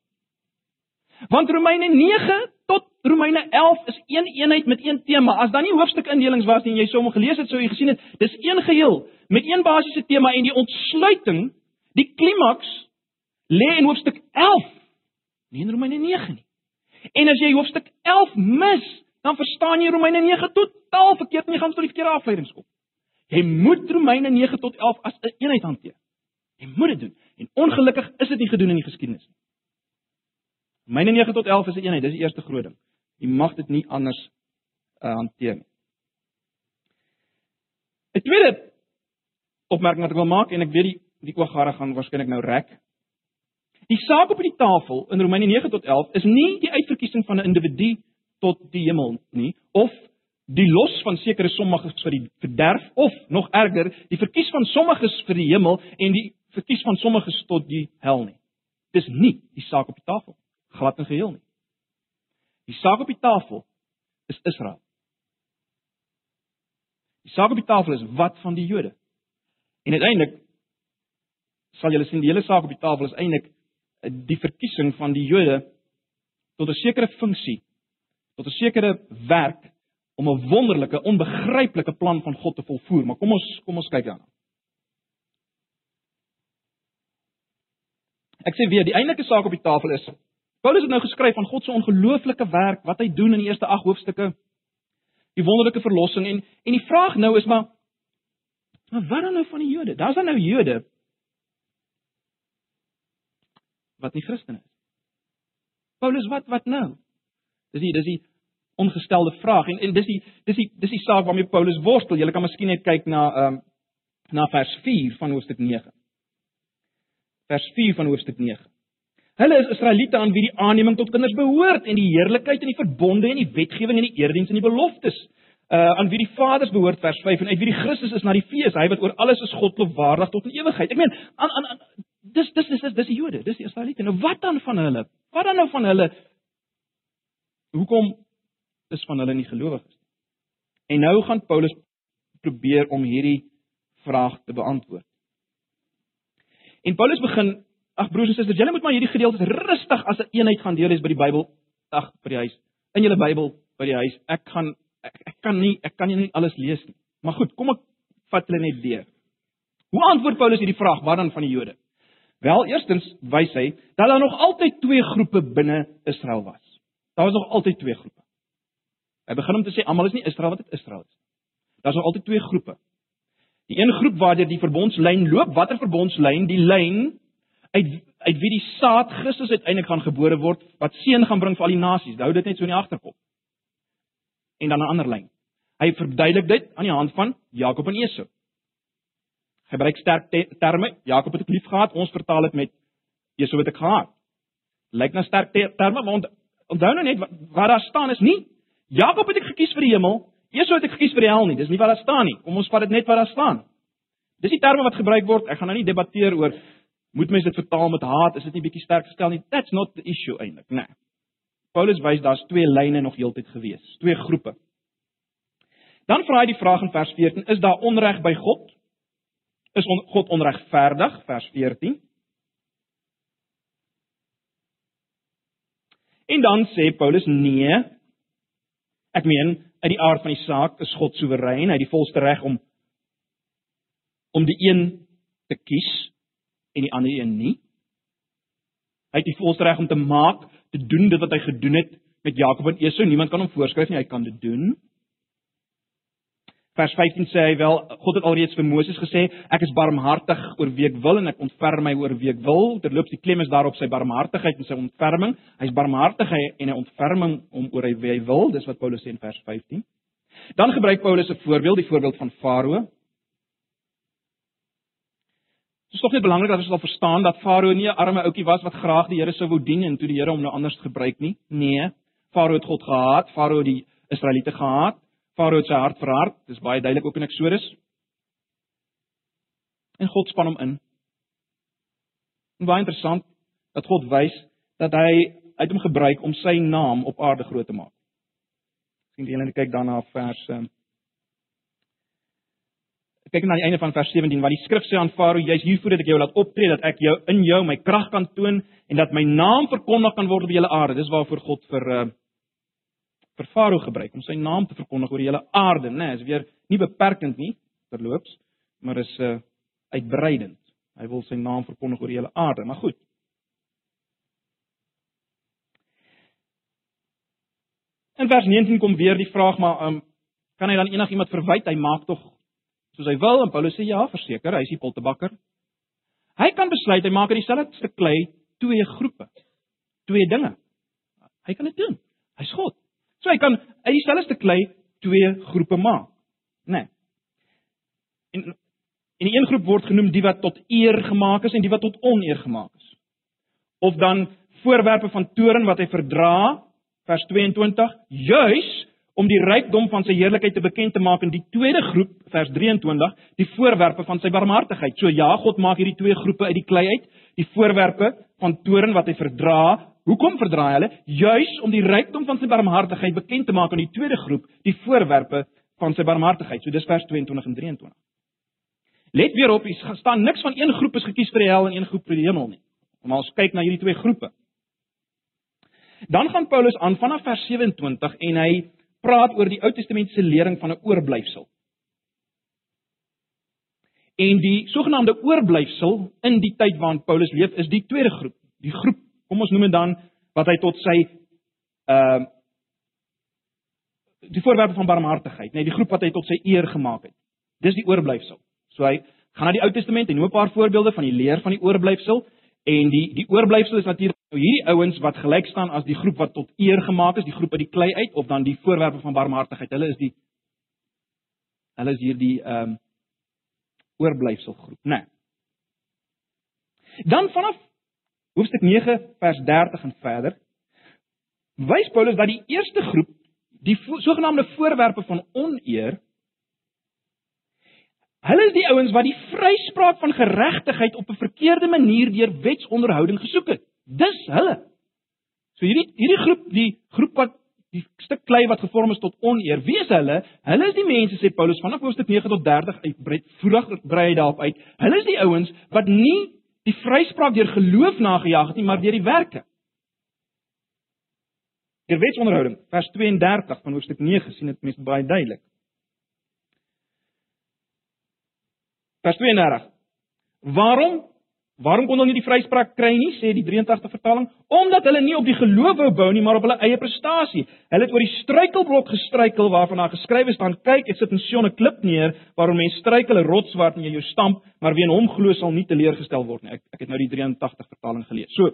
A: Want Romeine 9 tot Romeine 11 is een eenheid met een tema. As dan nie hoofstukindelings was nie en jy soms gelees het, sou jy gesien het, dis een geheel met een basiese tema en die ontsluiting, die klimaks lê in hoofstuk 11, nie in Romeine 9 nie. En as jy hoofstuk 11 mis, dan verstaan jy Romeine 9 totaal verkeerd en jy gaan tot die verkeerde afleidings kom. Jy moet Romeine 9 tot 11 as 'n eenheid hanteer. Jy moet dit doen. En ongelukkig is dit nie gedoen in die geskiedenis nie. Myne 9 tot 11 is 'n eenheid, dis die eerste groot ding. Jy mag dit nie anders uh, hanteer nie. 'n Tweede opmerking wat ek wil maak en ek weet die die oogare gaan waarskynlik nou rek. Die saak op die tafel in Romeine 9 tot 11 is nie die uitverkiesing van 'n individu tot die hemel nie of die los van sekere sommiges vir die verderf of nog erger, die verkies van sommiges vir die hemel en die verkies van sommiges tot die hel nie. Dis nie die saak op die tafel glad en geheel nie. Die saak op die tafel is Israel. Die saak op die tafel is wat van die Jode? En uiteindelik sal julle sien die hele saak op die tafel is eintlik eh, die verkiesing van die Jode tot 'n sekere funksie, tot 'n sekere werk om 'n wonderlike, onbegryplike plan van God te volvoer. Maar kom ons kom ons kyk daarna. Ek sê weer, die eintlike saak op die tafel is Paulus het nou geskryf van God se ongelooflike werk wat hy doen in die eerste 8 hoofstukke. Die wonderlike verlossing en en die vraag nou is maar maar wat dan nou van die Jode? Daar's dan nou Jode wat nie Christene is. Paulus wat wat nou? Dis die dis die ongestelde vraag en en dis die dis die dis die saak waarmee Paulus worstel. Jy kan miskien net kyk na ehm um, na vers 4 van hoofstuk 9. Vers 4 van hoofstuk 9. Hulle is Israeliete aan wie die aanneming tot kinders behoort en die heerlikheid en die verbonde en die wetgewing en die eerdiens en die beloftes. Uh aan wie die Vaders behoort vers 5 en uit wie die Christus is na die fees, hy wat oor alles is God lofwaardig tot in ewigheid. Ek meen aan aan, aan dis dis dis dis die Jode, dis die Israeliete. Nou wat dan van hulle? Wat dan nou van hulle? Hoekom is van hulle nie gelowig is nie? En nou gaan Paulus probeer om hierdie vraag te beantwoord. En Paulus begin Ag broers en susters, julle moet maar hierdie gedeeltes rustig as 'n een eenheid gaan deel lees by die Bybel, ag by die huis, in julle Bybel by die huis. Ek gaan ek, ek kan nie ek kan nie alles lees nie. Maar goed, kom ek vat hulle net deur. Hoe antwoord Paulus hierdie vraag wat dan van die Jode? Wel, eerstens wys hy dat daar nog altyd twee groepe binne Israel was. Daar was nog altyd twee groepe. Hy begin om te sê almal is nie Israel wat dit Israel is. Daar's nog altyd twee groepe. Die een groep waar deur die verbondslyn loop, watter verbondslyn? Die lyn uit uit wie die saad Christus uiteindelik gaan gebore word wat seën gaan bring vir al die nasies. Hou dit net so in die agterkop. En dan 'n ander lyn. Hy verduidelik dit aan die hand van Jakob en Esau. Hy gebruik sterk te terme. Jakob het ek lief gehad. Ons vertaal dit met Esau het ek gehaat. Lyk na sterk te terme, maar onthou nou net wat, daar staan is nie Jakob het ek gekies vir die hemel, Esau het ek gekies vir die hel nie. Dis nie wat daar staan nie. Kom ons vat dit net wat daar staan. Dis die terme wat gebruik word. Ek gaan nou nie debatteer oor Moet mens dit vertaal met haat? Is dit nie bietjie sterk gestel nie? That's not the issue eintlik, né? Nee. Paulus wys daar's twee lyne nog heeltyd gewees, twee groepe. Dan vra hy die vraag in vers 14: Is daar onreg by God? Is on, God onregverdig? Vers 14. En dan sê Paulus: Nee. Ek meen, uit die aard van die saak is God soewerein, hy het die volste reg om om die een te kies en die ander een nie. Hy het die volste reg om te maak, te doen dit wat hy gedoen het met Jakob en Esau. Niemand kan hom voorskryf nie, hy kan dit doen. Vers 15 sê hy wel God het alreeds vir Moses gesê ek is barmhartig oor wie ek wil en ek ontferm my oor wie ek wil. Terloops die klem is daarop sy barmhartigheid en sy ontferming. Hy's barmhartig en hy ontferm hom oor wie hy wil. Dis wat Paulus sê in vers 15. Dan gebruik Paulus 'n voorbeeld, die voorbeeld van Farao. Dit is tog net belangrik dat ons sal verstaan dat Farao nie 'n arme ouetjie was wat graag die Here sou wou dien en toe die Here hom nou anders gebruik nie. Nee, Farao het God gehaat, Farao het die Israeliete gehaat. Farao het sy hart verhard. Dis baie duidelik ook in Eksodus. En God span hom in. En baie interessant dat God wys dat hy uit hom gebruik om sy naam op aarde groot te maak. Sien jy hulle kyk daarna vers um, kyk na die einde van vers 17 wat die skrif sê aan Farao jy's hier voordat ek jou laat optree dat ek jou in jou my krag kan toon en dat my naam verkondig kan word op die hele aarde. Dis waarvoor God vir uh, vir Farao gebruik om sy naam te verkondig oor die hele aarde nê nee, is weer nie beperkend nie verloops maar is uh, uitbreidend. Hy wil sy naam verkondig oor die hele aarde maar goed. In vers 19 kom weer die vraag maar um, kan hy dan enigiemand verwyd? Hy maak tog soos hy wil en Paulus sê ja, verseker, hy is die pottebakker. Hy kan besluit hy maak uit dieselfde stuk klei twee groepe. Twee dinge. Hy kan dit doen. Hy's God. So hy kan uit dieselfde stuk klei twee groepe maak. Né? Nee. En en die een groep word genoem die wat tot eer gemaak is en die wat tot oneer gemaak is. Of dan voorwerpe van toren wat hy verdra, vers 22, juis om die rykdom van sy heerlikheid te bekend te maak in die tweede groep vers 23 die voorwerpe van sy barmhartigheid. So ja, God maak hierdie twee groepe uit die klei uit, die voorwerpe van toren wat hy verdra. Hoekom verdra hy hulle? Juis om die rykdom van sy barmhartigheid bekend te maak aan die tweede groep, die voorwerpe van sy barmhartigheid. So dis vers 22 en 23. Let weer op, hier staan niks van een groep is gekies vir die hel en een groep vir die hemel nie. Maar ons kyk na hierdie twee groepe. Dan gaan Paulus aan vanaf vers 27 en hy praat oor die Ou Testamentiese lering van 'n oorblyfsel. En die sogenaamde oorblyfsel in die tyd waarin Paulus leef is die tweede groep. Die groep, kom ons noem dit dan wat hy tot sy ehm uh, die voorwerpe van barmhartigheid, nee, die groep wat hy tot sy eer gemaak het. Dis die oorblyfsel. So hy gaan na die Ou Testament en noem 'n paar voorbeelde van die leer van die oorblyfsel en die die oorblyfsel is natuurlik Nou hierdie ouens wat gelyk staan as die groep wat tot eer gemaak is, die groep uit die klei uit of dan die voorwerpe van barmhartigheid. Hulle is die hulle is hierdie ehm um, oorblyfsel groep, né? Nee. Dan vanaf hoofstuk 9 vers 30 en verder wys Paulus dat die eerste groep, die vo sogenaamde voorwerpe van oneer Hulle is die ouens wat die vryspraak van geregtigheid op 'n verkeerde manier deur wetsonderhouding gesoek het. Dis hulle. So hierdie hierdie groep, die groep wat die stuk klei wat gevorm is tot oneer, wie is hulle? Hulle is die mense sê Paulus vanaf hoofstuk 9 tot 30 uitbrei vroeg brei daarop uit. Hulle is die ouens wat nie die vryspraak deur geloof nagejaag het nie, maar deur die werke. Deur wetsonderhouding, vers 32 van hoofstuk 9 sien dit mense baie duidelik. Vers 32. Waarom Waarom kon hulle nie die vryspraak kry nie, sê die 83 vertaling? Omdat hulle nie op die geloof wou bou nie, maar op hulle eie prestasie. Hulle het oor die struikelblok gestruikel waarvan daar geskrywe staan: "Kyk, ek sit in Sion 'n klip neer waarom mense struikel 'n rotswart en jy jou stamp, maar wie in hom glo sal nie teleurgestel word nie." Ek ek het nou die 83 vertaling gelees. So,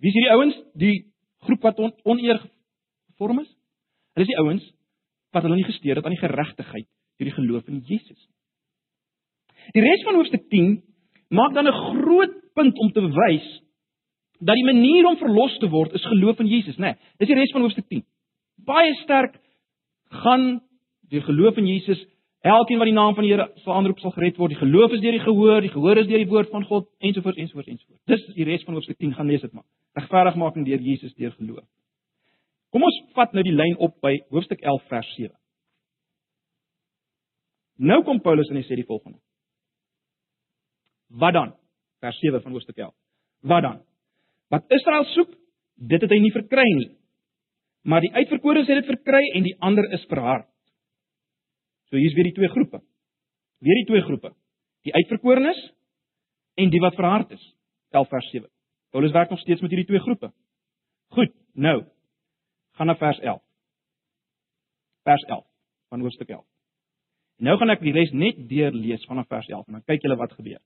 A: wie is hierdie ouens? Die groep wat on, oneer gevorm is? Hulle is die ouens wat hulle nie gesteer het aan die geregtigheid deur die geloof in Jesus nie. Die res van hoofstuk 10 maak dan 'n groot punt om te bewys dat die manier om verlos te word is geloof in Jesus, né? Nee, dis die res van hoofstuk 10. Baie sterk gaan deur geloof in Jesus elkeen wat die naam van die Here sal aanroep sal gered word. Die geloof is deur die gehoor, die gehoor is deur die woord van God ensovoorts ensovoorts ensovoorts. Dis die res van hoofstuk 10 gaan lees dit maar. Regverdigmaking deur Jesus deur geloof. Kom ons vat nou die lyn op by hoofstuk 11 vers 7. Nou kom Paulus en hy sê die volgende: Wat dan? Vers 7 van hoofstuk 11. Wat dan? Wat Israel soek, dit het hy nie verkry nie. Maar die uitverkorenes het dit verkry en die ander is verhard. So hier's weer die twee groepe. Weer die twee groepe. Die uitverkorenes en die wat verhard is. 11 vers 7. Paulus werk nog steeds met hierdie twee groepe. Goed, nou gaan na vers 11. Vers 11 van hoofstuk 11. Nou gaan ek die res net deurlees vanaf vers 11 en dan kyk julle wat gebeur.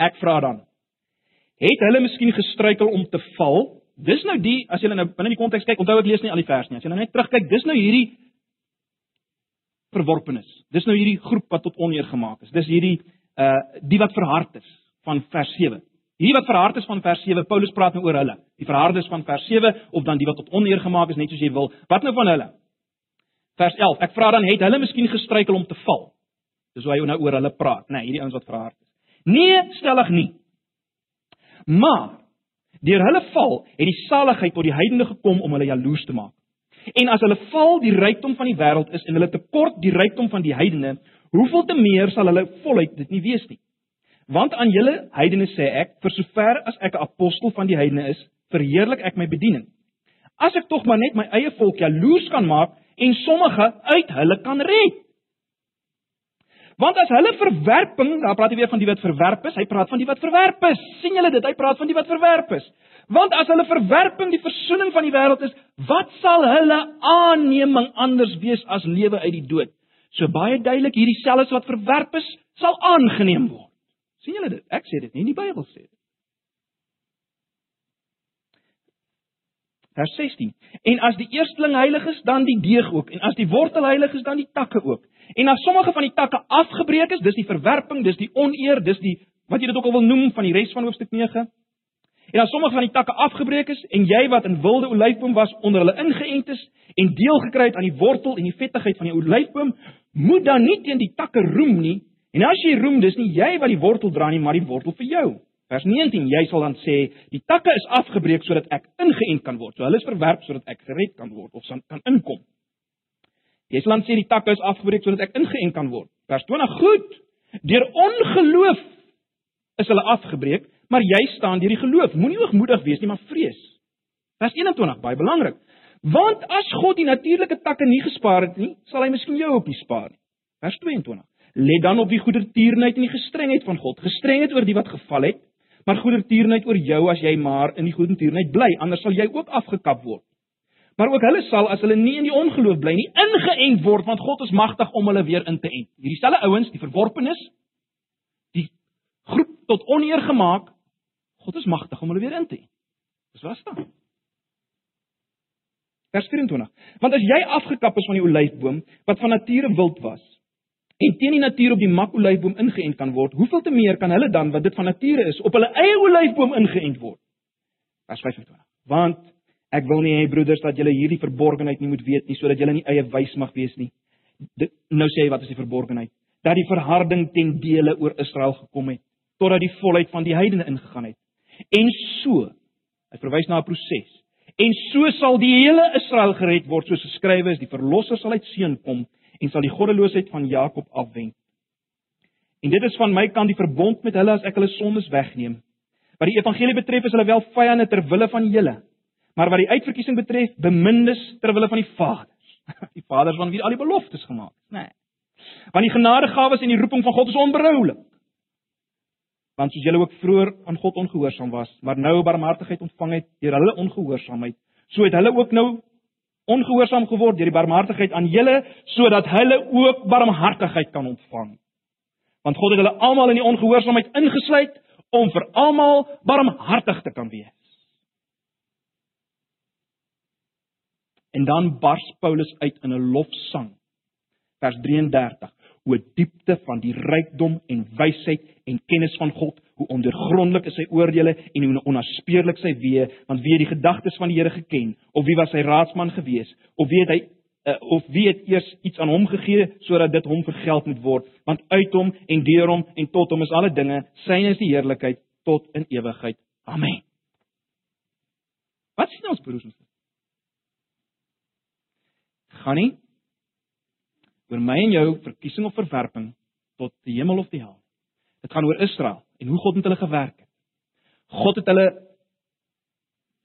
A: Ek vra dan: Het hulle miskien gestruikel om te val? Dis nou die as jy nou binne die konteks kyk, onthou ek lees nie al die vers nie. As jy nou net terugkyk, dis nou hierdie verworpenes. Dis nou hierdie groep wat tot oneer gemaak is. Dis hierdie uh die wat verhard is van vers 7. Hierdie wat verhard is van vers 7, Paulus praat nou oor hulle. Die verhardes van vers 7 of dan die wat tot oneer gemaak is, net soos jy wil. Wat nou van hulle? Vers 11. Ek vra dan het hulle miskien gestruikel om te val? Dis hoe hy nou oor hulle praat, né? Nee, hierdie ouens wat verhard is. Nee, stellig nie. Maar deur hulle val het die saligheid tot die heidene gekom om hulle jaloers te maak. En as hulle val die rykdom van die wêreld is en hulle tekort die rykdom van die heidene, hoeveel te meer sal hulle volheid dit nie wees nie. Want aan julle heidene sê ek, vir sover as ek 'n apostel van die heidene is, verheerlik ek my bediening. As ek tog maar net my eie volk jaloers kan maak en sommige uit hulle kan red. Want as hulle verwerping, dan praat hy weer van die wat verwerp is, hy praat van die wat verwerp is. sien julle dit? Hy praat van die wat verwerp is. Want as hulle verwerping die versoening van die wêreld is, wat sal hulle aanneming anders wees as lewe uit die dood? So baie duidelik hierdie selfs wat verwerp is, sal aangeneem word. sien julle dit? Ek sê dit nie, die Bybel sê dit. Vers 16. En as die eersteling heilig is, dan die deeg ook, en as die wortel heilig is, dan die takke ook. En as sommige van die takke afgebreek is, dis die verwerping, dis die oneer, dis die wat jy dit ook al wil noem van die res van hoofstuk 9. En as sommige van die takke afgebreek is en jy wat in wilde olyfboom was onder hulle ingeënt is en deel gekry het aan die wortel en die vettigheid van die olyfboom, moet dan nie teen die takke roem nie. En as jy roem, dis nie jy wat die wortel dra nie, maar die wortel vir jou. Vers 19, jy sal dan sê, die takke is afgebreek sodat ek ingeënt kan word. So hulle is verwerp sodat ek gered kan word of kan inkom. Jy sal sê die takke is afgebreek sodat ek ingeënt kan word. Vers 20, goed. Deur ongeloof is hulle afgebreek, maar jy staan deur die geloof. Moenie hoogmoedig wees nie, maar vrees. Vers 21, baie belangrik. Want as God die natuurlike takke nie gespaar het nie, sal hy miskien jou op die spaar nie. Vers 22. Let dan op die goedertierenheid en die gestrengheid van God. Gestrengheid oor die wat geval het, maar goedertierenheid oor jou as jy maar in die goedertierenheid bly, anders sal jy ook afgekap word. Maar ook hulle sal as hulle nie in die ongeloof bly nie, ingeënt word want God is magtig om hulle weer in te ent. Hierdie selfe ouens, die verworpenes, die groep tot oneer gemaak, God is magtig om hulle weer in te ent. Dis wat staan. Vers 24. Want as jy afgekap is van die olyfboom wat van nature wild was en teen die natuur op die makolyfboom ingeënt kan word, hoeveel te meer kan hulle dan wat dit van nature is op hulle eie olyfboom ingeënt word? Vers 25. Want Ek wil nie hê broeders dat julle hierdie verborgenheid nie moet weet nie sodat julle nie eie wys mag wees nie. Dit nou sê hy wat is die verborgenheid? Dat die verharding ten dele oor Israel gekom het totdat die volheid van die heidene ingegaan het. En so, hy verwys na 'n proses. En so sal die hele Israel gered word soos geskrywe is, die verlosser sal uit seën kom en sal die goddeloosheid van Jakob afwend. En dit is van my kant die verbond met hulle as ek hulle sondes wegneem. Wat die evangelie betref is hulle wel vyande ter wille van julle. Maar wat die uitverkiesing betref, bemindes ter wille van die Vaders. Die Vaders van wie al die beloftes gemaak is, né? Nee. Want die genadegawes en die roeping van God is onberoulik. Want soos julle ook vroeër aan God ongehoorsaam was, maar nou barmhartigheid ontvang het deur hulle ongehoorsaamheid, so het hulle ook nou ongehoorsaam geword deur die barmhartigheid aan julle sodat hulle ook barmhartigheid kan ontvang. Want God het hulle almal in die ongehoorsaamheid ingesluit om vir almal barmhartig te kan wees. En dan bars Paulus uit in 'n lofsang. Vers 33: O diepte van die rykdom en wysheid en kennis van God, hoe ondergrondelik is sy oordeele en hoe onnaspeurlik sy weë, want wie het die gedagtes van die Here geken of wie was sy raadsman gewees of wie het hy uh, of wie het eers iets aan hom gegee sodat dit hom vergeld moet word, want uit hom en deur hom en tot hom is alle dinge, syne is die heerlikheid tot in ewigheid. Amen. Wat sien ons broers en susters? Gaan nie oor my en jou verkiesing of verwerping tot die hemel of die hel. Dit gaan oor Israel en hoe God met hulle gewerk het. God het hulle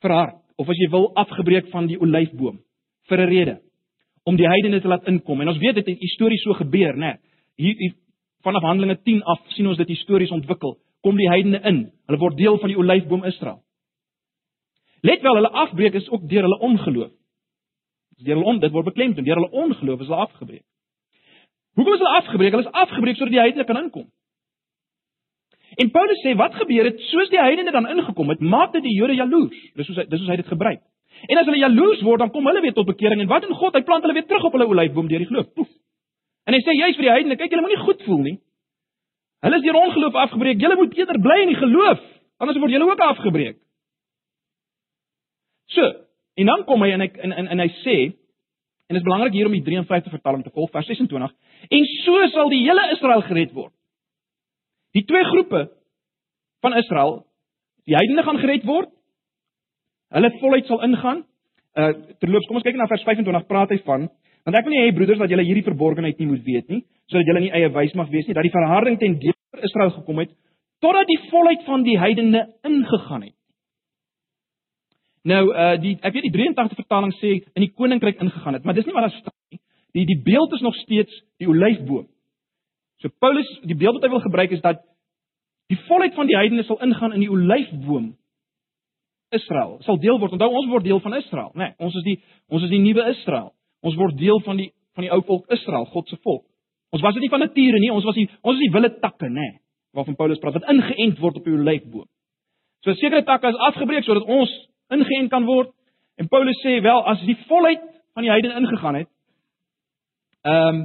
A: verhard of as jy wil afgebreek van die olyfboom vir 'n rede om die heidene te laat inkom. En ons weet dit het histories so gebeur, né? Hier, hier vanaf Handelinge 10 af sien ons dit histories ontwikkel. Kom die heidene in. Hulle word deel van die olyfboom Israel. Let wel, hulle afbreek is ook deur hulle ongeloof. Deur hulle on, dit word beklemtoon, deur hulle ongeloof is hulle afgebreek. Hoekom is hulle afgebreek? Hulle is afgebreek sodat die heidene kan inkom. En Paulus sê wat gebeur het soos die heidene dan ingekom het, maak dit die Jode jaloers. Dis soos hy dis soos hy dit gebruik. En as hulle jaloers word, dan kom hulle weer tot bekering en wat doen God? Hy plant hulle weer terug op hulle olyfboom deur die geloof. Poef. En hy sê juist vir die heidene, kyk julle moenie goed voel nie. Hulle is deur ongeloof afgebreek. Julle moet eerder bly in die geloof, anders word julle ook afgebreek. So, En dan kom hy en hy en en, en hy sê en dit is belangrik hier om die 53 vertaling te volg vers 26 en so sal die hele Israel gered word. Die twee groepe van Israel, die heidene gaan gered word. Hulle voluit sal ingaan. Uh terloops, kom ons kyk na vers 25 praat hy van want ek wil nie hê broeders dat julle hierdie verborgenheid nie moet weet nie, sodat julle nie eie wys mag wees nie dat die verharding ten deel Israel gekom het totdat die volheid van die heidene ingegaan het. Nou uh die ek weet die 83 vertaling sê in die koninkryk ingegaan het, maar dis nie wat daar staan nie. Die die beeld is nog steeds die olyfboom. So Paulus, die beeld wat hy wil gebruik is dat die volheid van die heidene sal ingaan in die olyfboom Israel. Sal deel word. Onthou ons word deel van Israel, né? Nee, ons is die ons is die nuwe Israel. Ons word deel van die van die ou volk Israel, God se volk. Ons was dit nie van nature nie, ons was die ons is die wille takke, né? Nee, waarvan Paulus praat wat ingeënt word op die olyfboom. So sekere takke is afgebreek sodat ons ingeënt kan word. En Paulus sê wel as die volheid van die heidene ingegaan het, ehm um,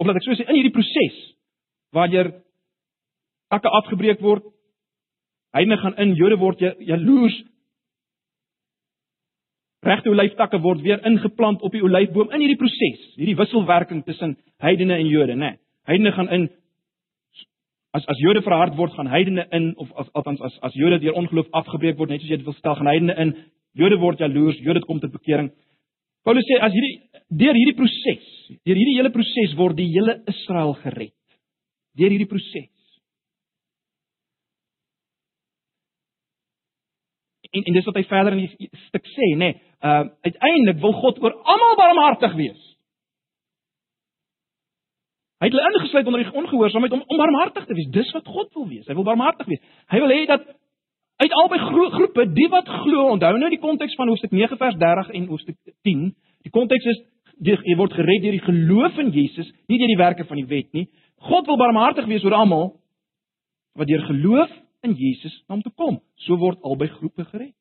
A: of laat ek so sê in hierdie proses waardeur takke afgebreek word, heidene gaan in, Jode word jaloers. Regte olyftakke word weer ingeplant op die olyfboom in hierdie proses, hierdie wisselwerking tussen heidene en Jode, né? Nee, heidene gaan in, as as Jode verhard word gaan heidene in of as althans as as Jode deur ongeloof afgebreek word net soos jy dit wil stel gaan heidene in. Jode word jaloers Jode kom tot bekering. Paulus sê as hierdie deur hierdie proses deur hierdie hele proses word die hele Israel gered. Deur hierdie proses. En en dis wat hy verder in die stuk sê nê. Nee, uh uiteindelik wil God oor almal barmhartig wees Hy het hulle ingesluit onder die ongehoorsaamheid om om barmhartig te wees. Dis wat God wil wees. Hy wil barmhartig wees. Hy wil hê dat uit albei gro groepe, die wat glo, onthou nou die konteks van hoofstuk 9 vers 30 en hoofstuk 10. Die konteks is jy word gered deur die geloof in Jesus, nie deur die werke van die wet nie. God wil barmhartig wees oor almal wat deur geloof in Jesus na hom toe kom. So word albei groepe gered.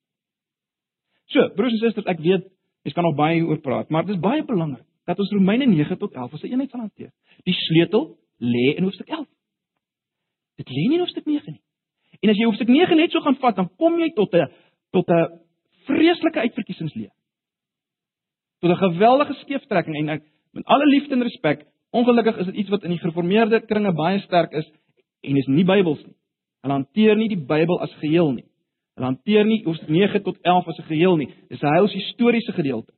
A: So, broers en susters, ek weet jy kan nog baie oor praat, maar dit is baie belangrik dat ons Romeine 9 tot 11 as 'n eenheid sal hanteer. Die sleutel lê in hoofstuk 11. Dit lê nie in hoofstuk 9 nie. En as jy hoofstuk 9 net so gaan vat, dan kom jy tot 'n tot 'n vreeslike uitverkiesingsleer. Tot 'n geweldige skeeftrekking en ek met alle liefde en respek, ongelukkig is dit iets wat in die gereformeerde kringe baie sterk is en is nie Bybels nie. Hulle hanteer nie die Bybel as geheel nie. Hulle hanteer nie hoofstuk 9 tot 11 as 'n geheel nie. Dis 'n heils historiese gedeelte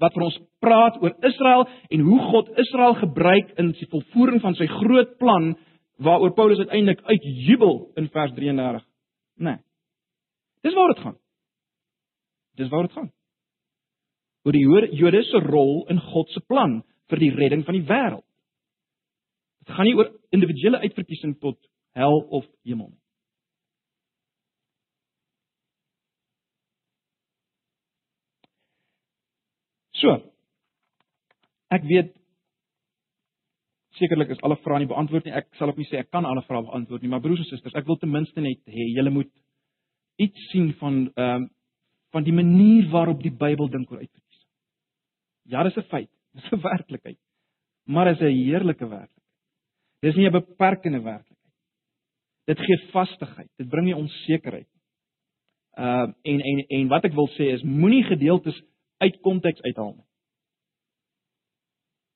A: wat vir ons praat oor Israel en hoe God Israel gebruik in die volvoering van sy groot plan waaroor Paulus uiteindelik uitjubel in vers 33. Nee. Dis waar dit gaan. Dis waar dit gaan. Oor die Jode se rol in God se plan vir die redding van die wêreld. Dit gaan nie oor individuele uitverkiesing tot hel of hemel nie. So. Ek weet sekerlik is alle vrae nie beantwoord nie. Ek sal ook nie sê ek kan alle vrae beantwoord nie, maar broers en susters, ek wil ten minste net hê julle moet iets sien van ehm um, van die manier waarop die Bybel dink oor uitverkiesing. Ja, dis 'n feit. Dis 'n werklikheid. Maar is 'n heerlike werklikheid. Dis nie 'n beperkende werklikheid. Dit gee vastigheid. Dit bring nie onsekerheid. Ehm uh, en en en wat ek wil sê is moenie gedeeltes uit konteks uithaal nie.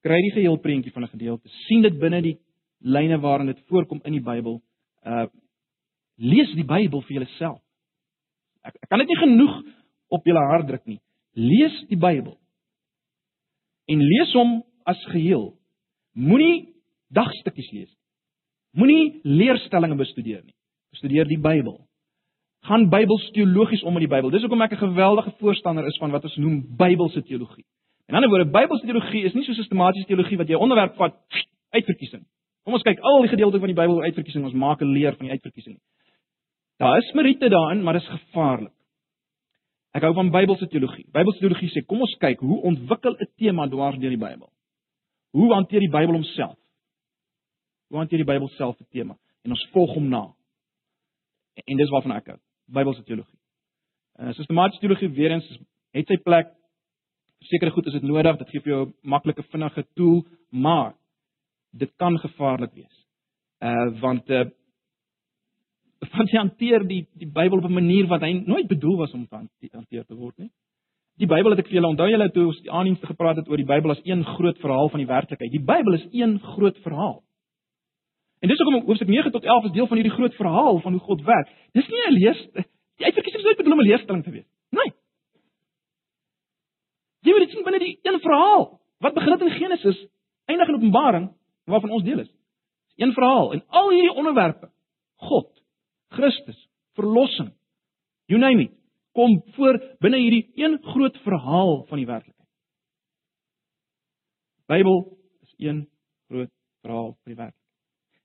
A: Kry die geheel prentjie van 'n gedeelte, sien dit binne die lyne waarin dit voorkom in die Bybel. Uh lees die Bybel vir jouself. Ek, ek kan dit nie genoeg op julle hart druk nie. Lees die Bybel. En lees hom as geheel. Moenie dagstukkies lees nie. Moenie leerstellings bestudeer nie. Bestudeer die Bybel gaan Bybels teologies om met die Bybel. Dis hoekom ek 'n geweldige voorstander is van wat ons noem Bybelse teologie. In ander woorde, Bybelse teologie is nie so sistematiese teologie wat jy onderwerp vat uitverkiesing. Kom ons kyk al die gedeeltes van die Bybel oor uitverkiesing, ons maak 'n leer van die uitverkiesing. Daar is meriete daarin, maar dit is gevaarlik. Ek hou van Bybelse teologie. Bybelse teologie sê, kom ons kyk hoe ontwikkel 'n tema dwars deur die Bybel. Hoe hanteer die Bybel homself? Hoe hanteer die Bybel self 'n tema? En ons volg hom na. En dis waarvan ek hou. Bybelse teologie. Uh sistematiese teologie weer eens het sy plek. Sekere goed is dit nodig, dit gee vir jou 'n maklike vinnige tool, maar dit kan gevaarlik wees. Uh want uh want jy hanteer die die Bybel op 'n manier wat hy nooit bedoel was om te hanteer te word nie. Die Bybel het ek vir julle onthou julle toe ons die aandienste gepraat het oor die Bybel as een groot verhaal van die werklikheid. Die Bybel is een groot verhaal. En dis hoekom hoofstuk 9 tot 11 is deel van hierdie groot verhaal van hoe God werk. Dis nie 'n lees die uitverkiesing is nooit bedoel om 'n leerstelling te wees. Nee. Jy moet dit sien binne die een verhaal wat begin in Genesis, eindig in Openbaring waarvan ons deel is. Dis een verhaal en al hierdie onderwerpe, God, Christus, verlossing, you name it, kom voor binne hierdie een groot verhaal van die werklikheid. Bybel is een groot verhaal van die werklikheid.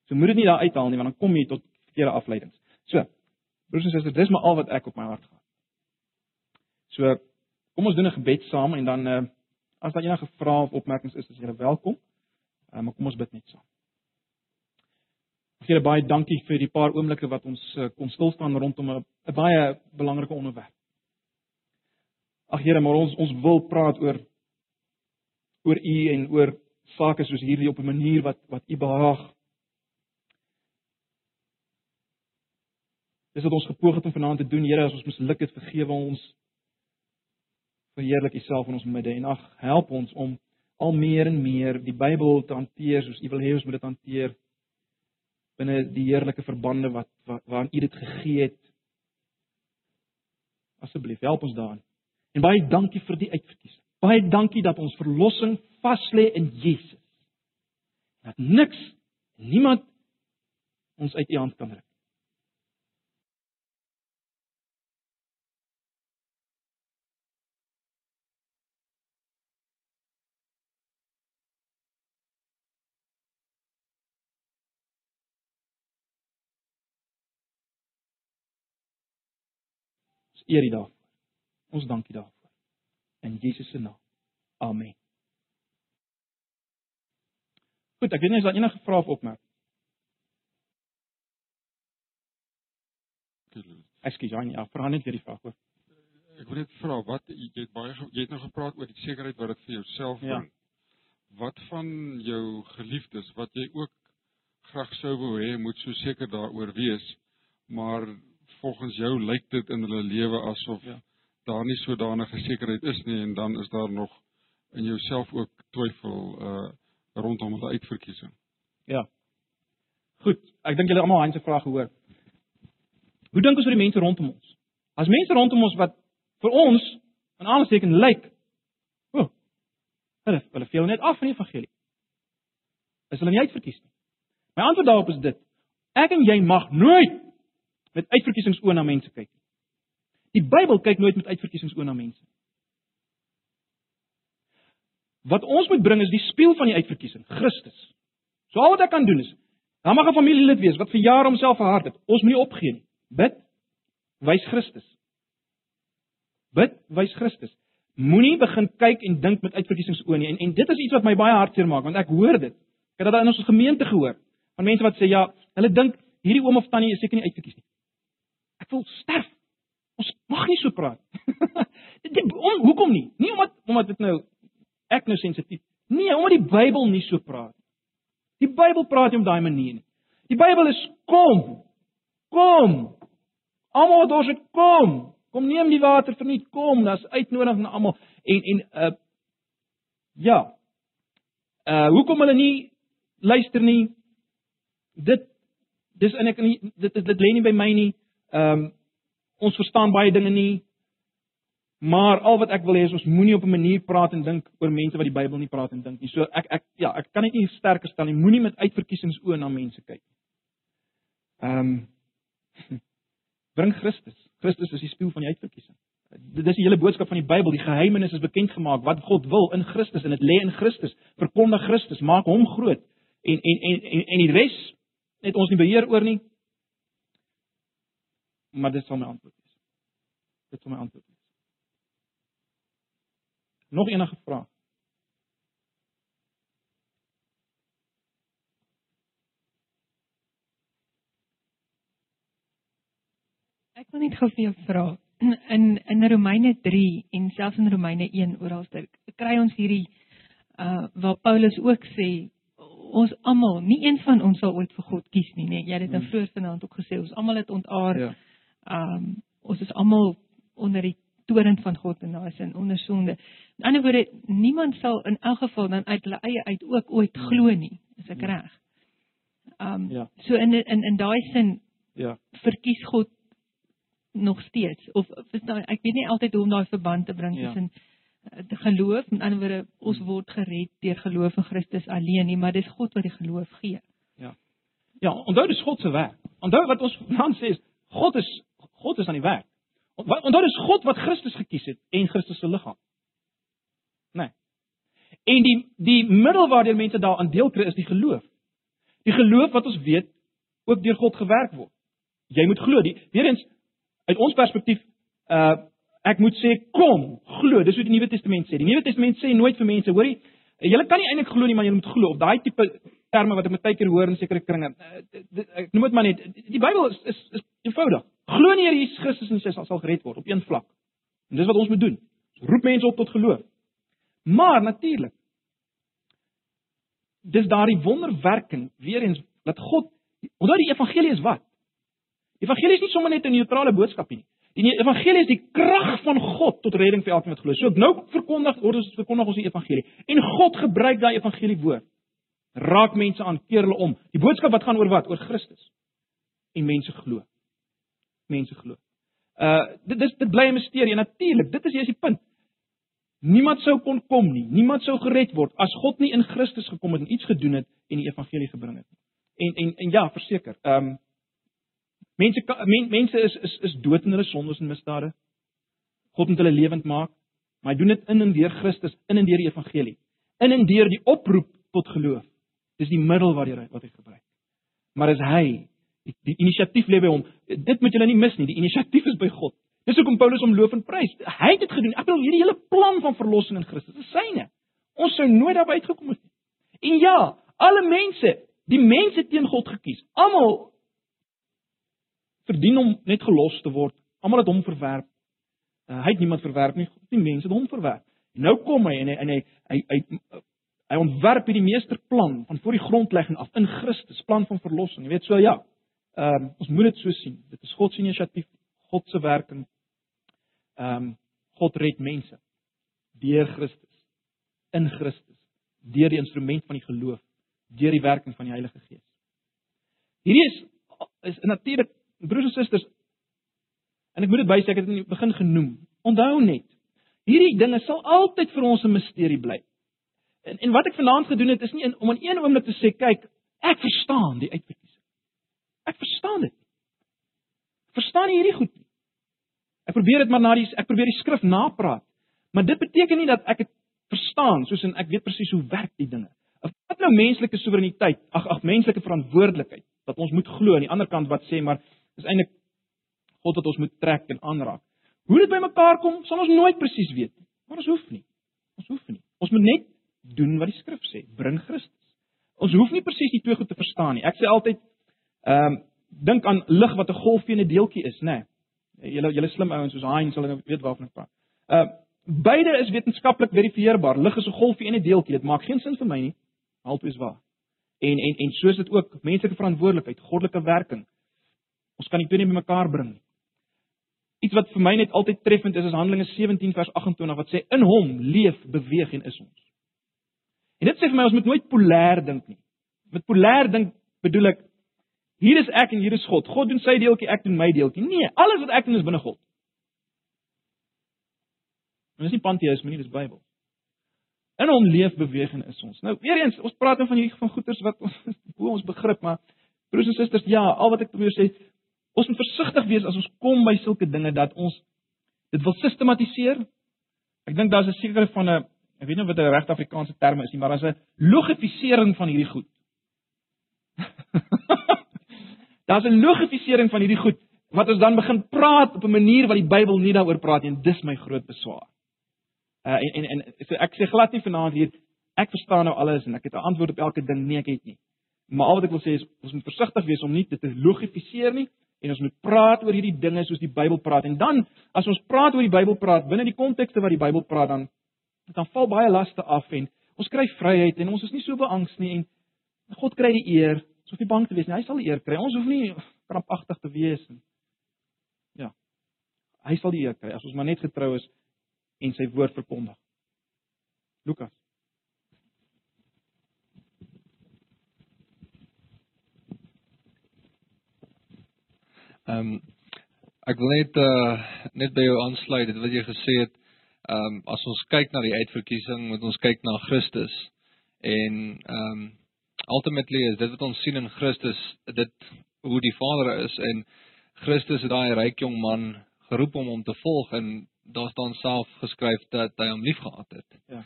A: So moet dit nie daar uithaal nie want dan kom jy tot verkeerde afleidings. So, broers en susters, dis maar al wat ek op my hart gehad. So, kom ons doen 'n gebed saam en dan uh as daar enige vrae of opmerkings is, is julle welkom. Uh, maar kom ons bid net saam. Here baie dankie vir die paar oomblikke wat ons uh, kon stil staan rondom 'n baie belangrike onderwerp. Ag Here, maar ons ons wil praat oor oor U en oor sake soos hierdie op 'n manier wat wat U behaag. Dis wat ons gepoog het om vanaand te doen, Here, as ons misluk het, vergewe ons. Verheerlik U self in ons midde en ag, help ons om al meer en meer die Bybel te hanteer soos U wil hê ons moet dit hanteer binne die heerlike verbande wat waaraan U dit gegee het. Asseblief, help ons daarin. En baie dankie vir die uitverkiesing. Baie dankie dat ons verlossing vas lê in Jesus. Dat niks niemand ons uit U hand kan ruk. Eer U daarvoor. Ons dank U daarvoor. In Jesus se naam. Amen. Goed, ek weet nie as daar enige vrae of opmerkings. Ekskuus, Jan, ja, vra net weer die vraag hoor.
B: Ek wil net vra wat jy het baie jy het nou gepraat oor die sekerheid wat dit vir jouself bring. Ja. Wat van jou geliefdes wat jy ook graag sou wou hê moet so seker daaroor wees, maar volgens jou lyk dit in hulle lewe asof ja. daar nie sodanige sekerheid is nie en dan is daar nog in jouself ook twyfel uh rondom hulle uitverkiesing.
A: Ja. Goed, ek dink julle almal Hans se vraag gehoor. Hoe dink ons oor die mense rondom ons? As mense rondom ons wat vir ons aan alles teken lyk, o, oh, hulle hulle veel net af van die evangelie. Is hulle nie uitverkies nie? My antwoord daarop is dit: Ek en jy mag nooit met uitverkiesingsoë na mense kyk. Die Bybel kyk nooit met uitverkiesingsoë na mense. Wat ons moet bring is die spieël van die uitverkiesing, Christus. So al wat ek kan doen is, dan mag 'n familielid wees wat vir jare homself verhard het. Ons moenie opgee nie. Bid, wys Christus. Bid, wys Christus. Moenie begin kyk en dink met uitverkiesingsoë nie. En en dit is iets wat my baie hartseer maak want ek hoor dit. Ek het dit in ons gemeente gehoor van mense wat sê ja, hulle dink hierdie oom of tannie is seker nie uitverkies nie. Ek wil sterf. Ons mag nie so praat. dit om, hoekom nie? Nie omdat omdat dit nou ek nou sensitief. Nee, omdat die Bybel nie so praat nie. Die Bybel praat nie op daai manier nie. Die Bybel is kom. Kom. Almal wat ons het kom. Kom neem die water verniet, kom, dis uitnodiging na almal. En en uh ja. Uh hoekom hulle nie luister nie? Dit dis en ek nie dit dit, dit lê nie by my nie. Ehm um, ons verstaan baie dinge nie. Maar al wat ek wil hê is ons moenie op 'n manier praat en dink oor mense wat die Bybel nie praat en dink nie. So ek ek ja, ek kan net nie sterker stel nie. Moenie met uitverkiesingsoë na mense kyk nie. Ehm um, bring Christus. Christus is die spieël van die uitverkiesing. Dit is die hele boodskap van die Bybel. Die geheimenis is bekend gemaak wat God wil in Christus en dit lê in Christus. Verkondig Christus, maak hom groot. En en en en, en die res het ons nie beheer oor nie. Maar dit sal my antwoord wees. Dit sal my antwoord wees. Nog enige vrae?
C: Ek wil net gou vir jou vra in in Romeine 3 en selfs in Romeine 1 oralste kry ons hierdie uh waar Paulus ook sê ons almal, nie een van ons sal ooit vir God kies nie, nee. Jy het dit nou
A: Hmm.
C: vroeër vanaand ook gesê, ons almal het ontaar.
A: Ja.
C: Um ons is almal onder die toren van God en daar is 'n ondersonde. In ander woorde, niemand sal in elk geval dan uit hulle eie uit ook ooit glo nie, is ek
A: Ja.
C: reg? Um
A: Ja.
C: so in in in daai sin
A: Ja.
C: verkies God nog steeds of verstaan ek weet nie altyd hoe om daai verband te bring
A: Ja.
C: tussen eh, die geloof met ander woorde ons word gered deur geloof in Christus alleen nie maar dis God wat die geloof gee.
A: Ja, onthou dis God se werk. Onthou wat ons vanaand sê is God is God is aan die werk. Ont- Onthou dis God wat Christus gekies het en Christus se liggaam. Nee. En die die middel waardeur mense daaraan deel kry is die geloof. Die geloof wat ons weet ook deur God gewerk word. Jy moet glo. Die weer eens uit ons perspektief uh ek moet sê kom, glo. Dis wat die Nuwe Testament sê. Die Nuwe Testament sê nooit vir mense, hoorie, julle kan nie eintlik glo nie, maar jy moet glo. Of daai tipe terme wat ek baie keer hoor in sekere kringe. Dit- Ek noem dit maar net die Bybel is is, is eenvoudig. Glo in Here Jesus Christus en jy sal, sal gered word op een vlak. En dis wat ons moet doen. Ons roep mense op tot geloof. Maar natuurlik dis daardie wonderwerking weer eens dat God onthou die evangelie is wat? Die evangelie is nie sommer net 'n neutrale boodskap nie. Die evangelie is die krag van God tot redding vir elkeen wat glo. So nou verkondig word ons verkondig ons die evangelie. En God gebruik daai evangelie woord. Raak mense aan, keer hulle om. Die boodskap wat gaan oor wat? Oor Christus. En mense glo. Mense glo. Uh dit dis dit bly 'n misterie. Natuurlik, dit is juist die punt. Niemand sou kon kom nie. Niemand sou gered word as God nie in Christus gekom het en iets gedoen het en die evangelie gebring het nie. En en en ja, verseker. Ehm um, mense men, mense is is is dood in hulle sondes en misdade. God moet hulle lewend maak, maar hy doen dit in en deur Christus, in en deur die evangelie. In en deur die oproep tot geloof. Dis die middel wat hy wat hy gebruik. Maar is hy die, die inisiatief lê by hom. Dit moet julle nie mis nie. Die inisiatief is by God. Dis hoekom Paulus hom loof en prys. Hy het dit gedoen. Ek bedoel hierdie hele plan van verlossing in Christus is syne. Ons sou nooit daarby uitgekom het nie. En ja, alle mense, die mense teen God gekies. Almal verdien om net gelos te word. Almal het hom verwerp. Uh, hy het niemand verwerp nie. Mense het hom verwerp. Nou kom hy en hy en hy hy hy, hy, ontwerp hierdie meesterplan van voor die grondlegging af in Christus, plan van verlossing. Jy weet so ja. Ehm um, ons moet dit so sien. Dit is God se inisiatief, God se werking. Ehm um, God red mense deur Christus, in Christus, deur die instrument van die geloof, deur die werking van die Heilige Gees. Hierdie is is natuurlik broers en susters en ek moet dit bysê ek het dit in die begin genoem. Onthou net, hierdie dinge sal altyd vir ons 'n misterie bly. En en wat ek vanaand gedoen het is nie in, om in een oomblik te sê kyk, ek verstaan die uitverkiesing. Ek verstaan dit. Verstaan jy hierdie goed nie? Ek probeer dit maar na die ek probeer die skrif napraat. Maar dit beteken nie dat ek het verstaan, soos in ek weet presies hoe werk die dinge. Wat nou menslike soewereiniteit, ag ag menslike verantwoordelikheid wat ons moet glo aan die ander kant wat sê maar dis eintlik God wat ons moet trek en aanraak. Hoe dit bymekaar kom, sal ons nooit presies weet nie. Maar ons hoef nie. Ons hoef nie. Ons moet net doen wat die skrif sê, bring Christus. Ons hoef nie presies die twee goed te verstaan nie. Ek sê altyd ehm um, dink aan lig wat 'n golfie en 'n deeltjie is, nê. Nee. Julle julle slim ouens soos Hein sal nou weet waarvan ek praat. Ehm uh, beide is wetenskaplik verifieerbaar. Lig is 'n golfie en 'n deeltjie. Dit maak geen sin vir my nie. Altyd is waar. En en en soos dit ook menslike verantwoordelikheid, goddelike werking. Ons kan twee nie bymekaar bring nie. Iets wat vir my net altyd treffend is is Handelinge 17 vers 28 wat sê in hom leef, beweeg en is ons. En dit sê vir my ons moet nooit polêr dink nie. Met polêr dink bedoel ek hier is ek en hier is God. God doen sy deeltjie, ek doen my deeltjie. Nee, alles wat ek doen is binne God. En dis nie panteïsme nie, dis Bybel. In hom leef, beweeg en is ons. Nou weer eens, ons praat nou van hierdie van goeters wat ons bo ons begrip, maar broers en susters, ja, al wat ek probeer sê, ons moet versigtig wees as ons kom by sulke dinge dat ons dit wil sistematiseer. Ek dink daar's 'n sekere van 'n ek weet nie wat 'n regte Afrikaanse term is nie, maar daar's 'n logifisering van hierdie goed. daar's 'n logifisering van hierdie goed wat ons dan begin praat op 'n manier wat die Bybel nie daaroor praat nie en dis my groot beswaar. Uh, en en en so ek sê glad nie vanaand hier ek verstaan nou alles en ek het 'n antwoord op elke ding nee ek het nie. Maar al wat ek wil sê is ons moet versigtig wees om nie dit te logifiseer nie en ons moet praat oor hierdie dinge soos die Bybel praat. En dan as ons praat oor die Bybel praat binne die kontekste wat die Bybel praat dan dan val baie laste af en ons kry vryheid en ons is nie so beangs nie en God kry die eer. Ons hoef nie bang te wees nie. Hy sal die eer kry. Ons hoef nie krampagtig te wees nie. Ja. Hy sal die eer kry as ons maar net getrou is en sy woord verkondig. Lukas.
D: Ehm um, ek wil net uh net by jou aansluit dit wat jy gesê het. Ehm um, as ons kyk na die uitverkiesing, moet ons kyk na Christus. En ehm um, ultimately is dit wat ons sien in Christus, dit hoe die Vader is en Christus het daai ryk jong man geroep om hom te volg en daar staan self geskryf dat hy hom liefgehad het.
A: Ja.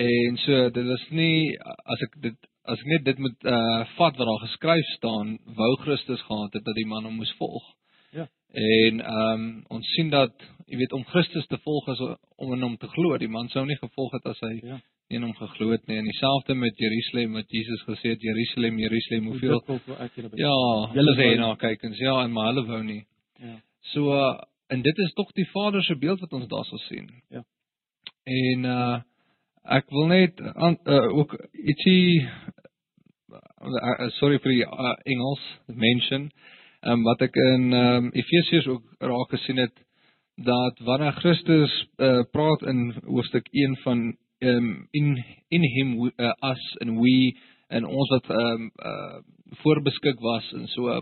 D: En so dit is nie as ek dit as ek net dit moet uh vat wat daar geskryf staan, wou Christus gehad het dat die man hom moes volg.
A: Ja.
D: En ehm um, ons sien dat jy weet om Christus te volg is om in hom te glo. Die man sou nie gevolg het as hy
A: ja.
D: nie in hom geglo het nie. En dieselfde met Jerusalem wat Jesus gesê het Jerusalem, Jerusalem, hoeveel Ja, hulle sê nou kyk ens ja, en maar hulle wou nie.
A: Ja.
D: So uh, en dit is tog die Vader se beeld wat ons daarso sien.
A: Ja.
D: En uh ek wil net uh, uh, ook ietsie uh, sorry vir die uh, Engels mention um, wat ek in um, Efesiërs ook raak gesien het dat wanneer Christus uh, praat in hoofstuk 1 van um, in in him uh, us and we en ons wat um, uh, voorbeskik was en so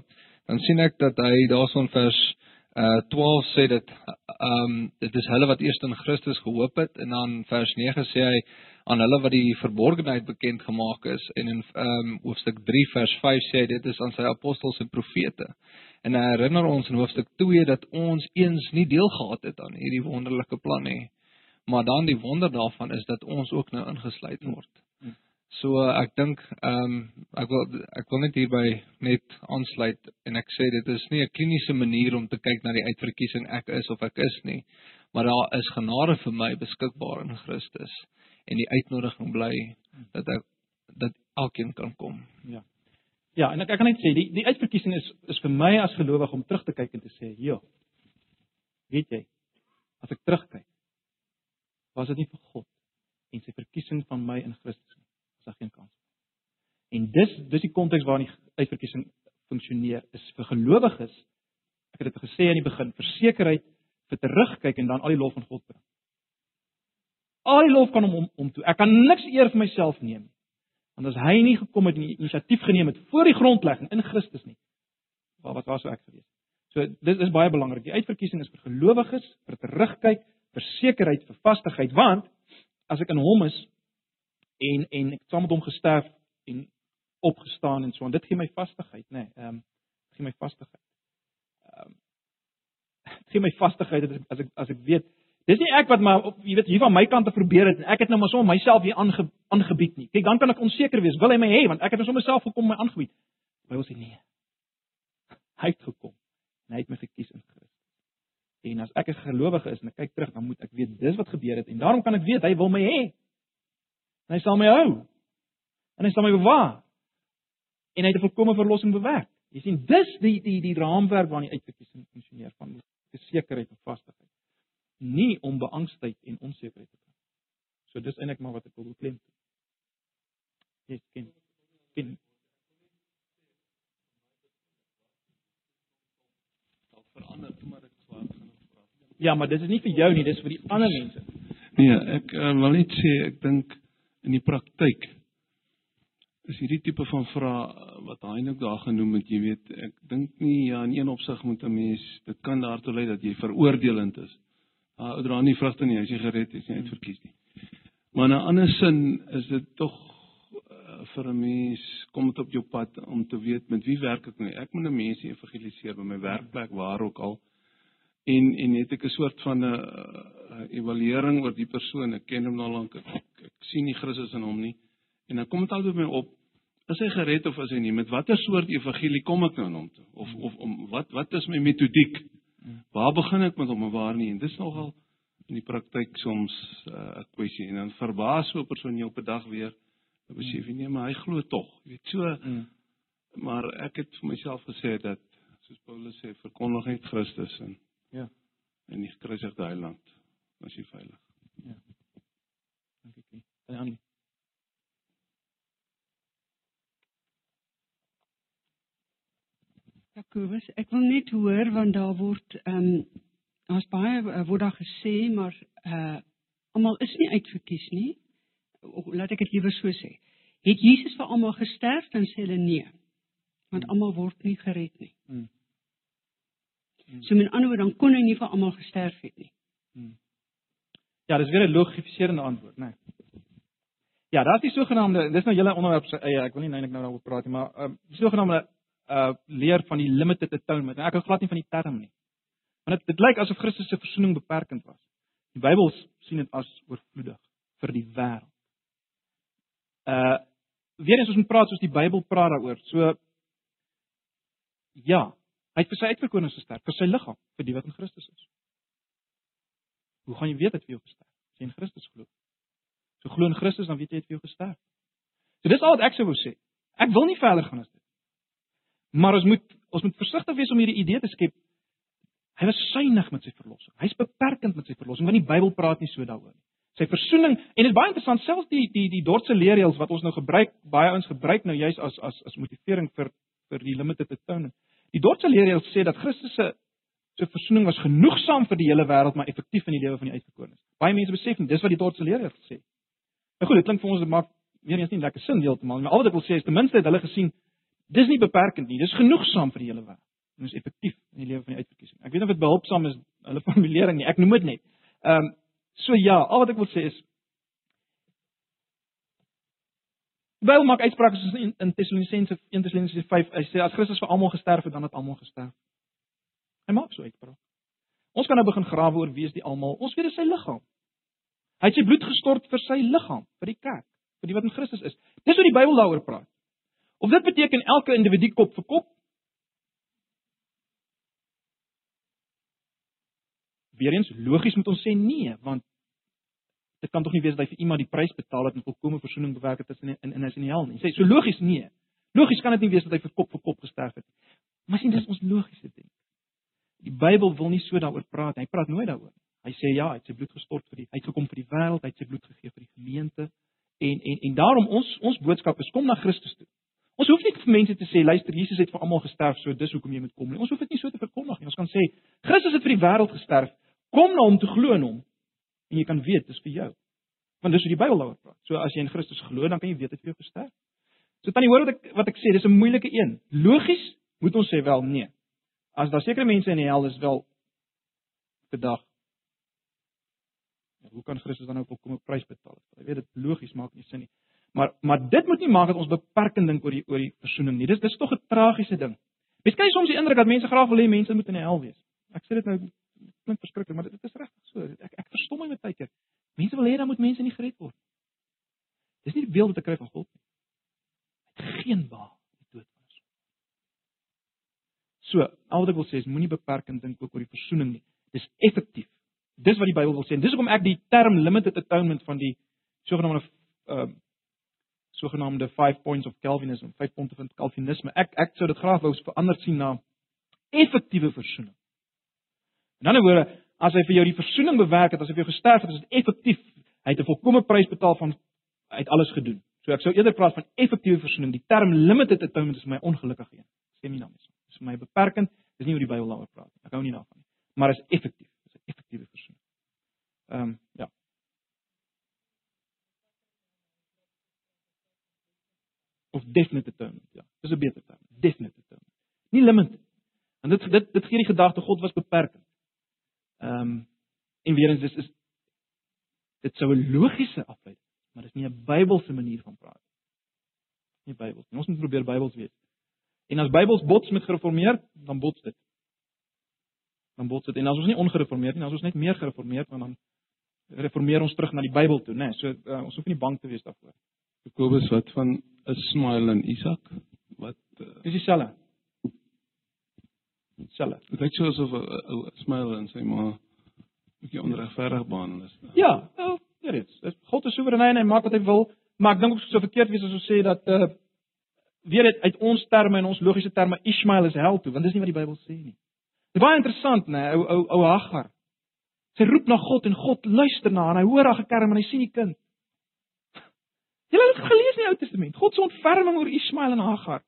D: dan sien ek dat hy daarson vers uh 12 sê dit ehm um, dit is hulle wat eers in Christus gehoop het en dan vers 9 sê hy aan hulle wat die verborgenheid bekend gemaak is en in ehm um, hoofstuk 3 vers 5 sê hy dit is aan sy apostels en profete. En hy herinner ons in hoofstuk 2 dat ons eens nie deel gehad het aan hierdie wonderlike plan nie. Maar dan die wonder daarvan is dat ons ook nou ingesluit word. So ek dink ehm um, ek wil ek wil net hierby net aansluit en ek sê dit is nie 'n kliniese manier om te kyk na die uitverkiesing ek is of ek is nie, maar daar is genade vir my beskikbaar in Christus en die uitnodiging bly dat ek dat elkeen kan kom.
A: Ja. Ja, en ek ek kan net sê die die uitverkiesing is is vir my as gelowige om terug te kyk en te sê, "Jo. Weet jy, as ek terugkyk, was dit nie vir God en sy verkiesing van my in Christus nie daar geen kans. En dis dis die konteks waarin die uitverkiesing funksioneer is vir gelowiges. Ek het dit gesê aan die begin, versekerheid vir terugkyk en dan al die lof van God bring. Al die lof kan hom om, om toe. Ek kan niks eer vir myself neem nie. Want as hy nie gekom het en inisiatief geneem het voor die grondlegging in Christus nie, wat wat was ek gewees? So dit is baie belangrik. Die uitverkiesing is vir gelowiges, vir terugkyk, vir sekerheid, vir vastigheid, want as ek in hom is, en en ek saam met hom gesterf en opgestaan en so en dit gee my vastigheid nê nee, ehm um, gee my vastigheid ehm um, gee my vastigheid as ek as ek as ek weet Dis nie ek wat maar op jy weet hier van my kant te probeer het en ek het nou maar sommer myself hier aange, aangebied nie. Kyk, dan kan ek onseker wees. Wil hy my hê want ek het nou sommer self gekom my aangebied. Die Bybel sê nee. Hy het gekom en hy het my gekies in Christus. En as ek 'n gelowige is en ek kyk terug, dan moet ek weet dis wat gebeur het en daarom kan ek weet hy wil my hê. En hy sal my hou. En hy sal my bewaar. En hy het 'n volkomme verlossing bewerk. Jy sien, dis die die die raamwerk waarin die uitverkiesing funksioneer van sekerheid en vastigheid. Nie om beangstigheid en onsekerheid te kry. So dis eintlik maar wat ek wil beklem. Jy ken. Ken.
E: verander toe maar ek swaar gaan praat.
A: Ja, maar dis is nie vir jou nie, dis vir die ander mense.
E: Nee, ek uh, wil net sê ek dink in die praktyk is hierdie tipe van vrae wat hy nou daar genoem het, jy weet, ek dink nie ja in een opsig moet 'n mens dit kan daartoe lei dat jy veroordelend is. Ah, ou dra nie vrugte nie as jy gered is, nie uitverkies nie. Maar 'n ander sin is dit tog uh, vir 'n mens kom dit op jou pad om te weet met wie werk ek nou. Ek moet 'n mense evangeliseer by my werkplek waar ook al. En en het ek 'n soort van 'n uh, evaluering oor die persoon. Ek ken hom nou lank. Ek, ek, ek sien nie Christus in hom nie. En dan kom dit altyd by my op is hy gered of is hy nie? Met watter soort evangelie kom ek nou na hom toe? Of of om wat wat is my metodiek? Waar begin ek met hom en waar nie? En dis nogal in die praktyk soms 'n uh, kwessie en dan verbaas so 'n persoon jou op 'n dag weer dan besef jy nee, maar hy glo tog. Jy weet so
A: Mm.
E: maar ek het vir myself gesê dat soos Paulus sê verkondig net Christus en
A: Ja.
E: en die gekruisigde heiland as jy veilig.
A: Nie. Kan jy aan
F: Jakobus, ek wil net hoor want daar word ehm um, daar's baie uh, word daar gesê maar uh almal is nie uitverkies nie. O, laat ek dit liewer so sê. Het Jesus vir almal gesterf dan sê hulle nee. Want almal word nie gered nie.
A: Mm.
F: So met ander woorde dan kon hy nie vir almal gesterf het nie.
A: Ja, dis weer 'n logifiserende antwoord, né? Nee. Ja, daar's die sogenaamde dis nou julle onderwerp eie, ek wil nie eintlik nou daaroor praat nie, maar ehm die sogenaamde uh leer van die limited atonement. En ek hou glad nie van die term nie. Want dit dit lyk asof Christus se verzoening beperkend was. Die Bybel sien dit as oorvloedig vir die wêreld. Uh weer eens ons moet praat soos die Bybel praat daaroor. So ja, hy het vir sy uitverkorings gesterf, vir sy liggaam, vir die wat in Christus is. Hoe gaan jy weet dat jy jou gesterf? As jy in Christus glo. So glo in Christus dan weet jy jy het vir jou gesterf. So dis al wat ek sou wou sê. Ek wil nie verder gaan as dit. Maar ons moet ons moet versigtig wees om hierdie idee te skep. Hy was suiwig met sy verlossing. Hy's beperkend met sy verlossing, want die Bybel praat nie so daaroor nie. Sy versoening en dit is baie interessant selfs die die die Dordtse leerreëls wat ons nou gebruik, baie ons gebruik nou juis as as as motivering vir vir die limited atonement. Die Dordtse leerreëls sê dat Christus se se versoening was genoegsaam vir die hele wêreld, maar effektief in die lewe van die uitverkorenes. Baie mense besef nie dis wat die Dordtse leerreëls sê. Nou goed, dit klink vir ons dit maak weer eens nie lekker sin heeltemal, maar al wat ek wil sê is ten minste het hulle gesien dis nie beperkend nie, dis genoegsaam vir die hele wêreld. En dis effektief in die lewe van die uitverkiesing. Ek weet nie of dit behulpsaam is hulle formulering nie. Ek noem dit net. Ehm um, so ja, al wat ek wil sê is Bybel maak uitsprake soos in, in Tessalonisense 1 Tessalonisense 5, hy sê as Christus vir almal gesterf het, dan het almal gesterf. Hy maak so uitspraak. Ons kan nou begin grawe oor wie is die almal? Ons weet dit is sy liggaam. Hy het sy bloed gestort vir sy liggaam, vir die kerk, vir die wat in Christus is. Dis wat die Bybel daaroor praat. Of dit beteken elke individu kop vir kop? Weerens logies moet ons sê nee, want dit kan tog nie wees dat hy vir iemand die prys betaal het en volkomme verzoening bewerk het tussen in in is in die hel nie. Sê so logies nee. Logies kan dit nie wees dat hy vir kop vir kop gesterf het nie. Maar sien dis ons logiese ding. Die Bybel wil nie so daaroor praat. Hy praat nooit daaroor. Hy sê ja, hy het sy bloed gestort vir die hy het gekom vir die wêreld, hy het sy bloed gegee vir die gemeente. En en en daarom ons ons boodskap is kom na Christus toe. Ons hoef nie vir mense te sê luister Jesus het vir almal gesterf, so dis hoekom jy moet kom nie. Ons hoef dit nie so te verkondig nie. Ons kan sê Christus het vir die wêreld gesterf. Kom na hom te glo in hom en jy kan weet dis vir jou. Want dis wat die Bybel daaroor praat. So as jy in Christus glo, dan kan jy weet dat jy gesterf. So tannie hoor wat ek wat ek sê, dis 'n moeilike een. Logies moet ons sê wel nee. As daar sekere mense in die hel is wel vandag. Ja, hoe kan Christus dan nou kom 'n prys betaal? Jy weet dit logies maak nie sin nie. Maar maar dit moet nie maak dat ons beperkend dink oor die oor die versoening nie. Dis dis tog 'n tragiese ding. Mens kry soms die indruk dat mense graag wil hê mense moet in die hel wees. Ek sê dit nou klink verskriklik, maar dit, dit is regtig so. Ek ek verstom my tyd keer. Mense wil hê dan moet mense nie gered word. Dis nie die beeld wat ek kry van God nie. Het geen baal die dood van ons. So, al wat ek wil sê is moenie beperkend dink ook oor die verzoening nie. Dis effektief. Dis wat die Bybel wil sê. Dis hoekom ek die term limited atonement van die sogenaamde uh, sogenaamde 5 points of Calvinism, 5 punte van Calvinisme. Ek ek sou dit graag wou verander sien na effektiewe verzoening. In ander woorde, as hy vir jou die verzoening bewerk het, as hy vir jou gesterf het, is dit effektief. Hy het 'n volkomme prys betaal van hy het alles gedoen. So ek sou eerder praat van effektiewe verzoening. Die term limited atonement is my ongelukkig een. Stem nie daarmee saam. Dit is vir my beperkend. Dis nie hoe die Bybel daaroor praat nie. Ek hou nie daarvan nie. Maar is effektief. Dis 'n effektiewe verzoening. Ehm um, ja. Of definite atonement, ja. Dis 'n beter term. Definite atonement. Nie limited. En dit dit dit gee die gedagte God was beperkend. Ehm um, en weer eens dis is dit sou 'n logiese afleiding maar dis nie 'n Bybelse manier van praat nie. Nie Bybels nie. Ons moet probeer Bybels weet. En as Bybels bots met gereformeer, dan bots dit. Dan bots dit. En as ons nie ongereformeerd nie, dan is ons net meer gereformeerd, want dan reformeer ons terug na die Bybel toe, né? Nee, so uh, ons hoef nie bang te wees daarvoor.
E: Jakobus wat van Ismael en Isak wat uh,
A: is dieselfde. Selfe.
E: Dit lyk so asof 'n Ismael en sy ma 'n bietjie onregverdig behandel is.
A: Ja, wel, dit is God is soewerein en hy maak wat hy wil, maar ek dink ook so verkeerd wees as ons sê dat uh weer dit uit ons terme en ons logiese terme Ismael is hel toe, want dis nie wat die Bybel sê nie. Dit baie interessant, né, ou ou ou Hagar. Sy roep na God en God luister na haar en hy hoor haar gekerm en hy sien die kind. Jy het gelees in die Ou Testament. God se ontferming oor Ismael en Hagar.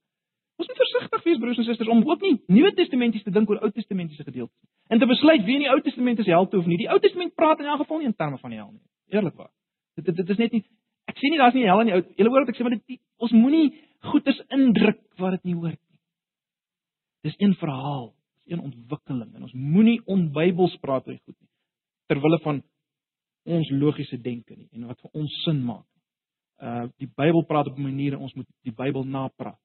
A: Ons moet versigtig wees broers en susters om ook nie Nuwe Testamentiese te dink oor Ou Testamentiese gedeeltes nie. En te besluit wie in die Ou Testament is hel toe of nie. Die Ou Testament praat in elk geval nie in terme van die hel nie. Eerlikwaar. Dit, dit dit is net nie ek sê nie daar's nie hel in die ou. Julle hoor wat ek sê maar dit ons moenie goeders indruk wat dit nie hoort nie. Dis een verhaal, dis een ontwikkeling en ons moenie onbybels praat oor goed nie ter wille van ons logiese denke nie en wat vir ons sin maak. Uh die Bybel praat op 'n manier en ons moet die Bybel napraat.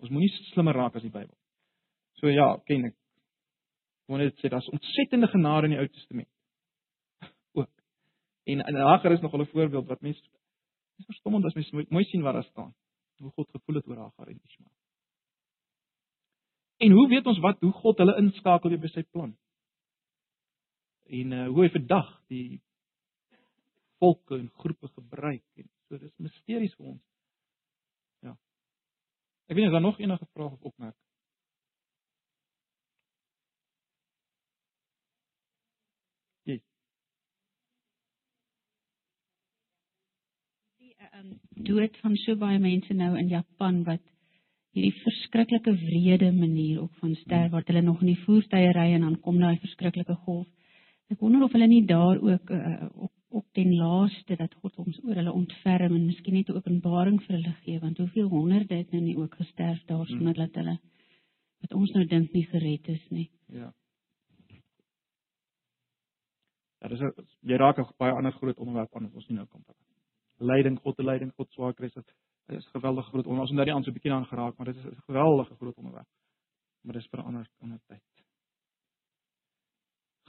A: Ons moenie slimmer raak as die Bybel. So ja, ken ek. Wanneer dit sê daar's ontsettende genade in die Ou Testament. En in Hagar is nog 'n voorbeeld wat mense is verstommend as mens mooi sien wat daar staan. Hoe God gevoel het oor Hagar en Ismael. En hoe weet ons wat hoe God hulle inskakel weer by sy plan? En uh, hoe hy vandag die volke en groepe gebruik en so dis misteries vir ons. Ja. Ek weet nie is daar nog enige vrae of opmerkings?
F: um, dood van so baie mense nou in Japan wat hierdie verskriklike wrede manier op van sterf wat hulle nog in die voertuie ry en dan kom daai verskriklike golf. Ek wonder of hulle nie daar ook uh, op op ten laaste dat God ons oor hulle ontferm en miskien net 'n openbaring vir hulle gee want hoeveel honderde het nou nie ook gesterf daar sonder dat hulle wat ons nou dink nie gered is nie.
A: Ja. Ja, dis jy raak 'n baie ander groot onderwerp aan wat ons nie nou kan praat leiding, God se leiding, God swaar kry. Dit is geweldig groot onderwerp. Ons het nou die aan so 'n bietjie aan geraak, maar dit is 'n geweldige groot onderwerp. Maar dis vir 'n ander ander tyd.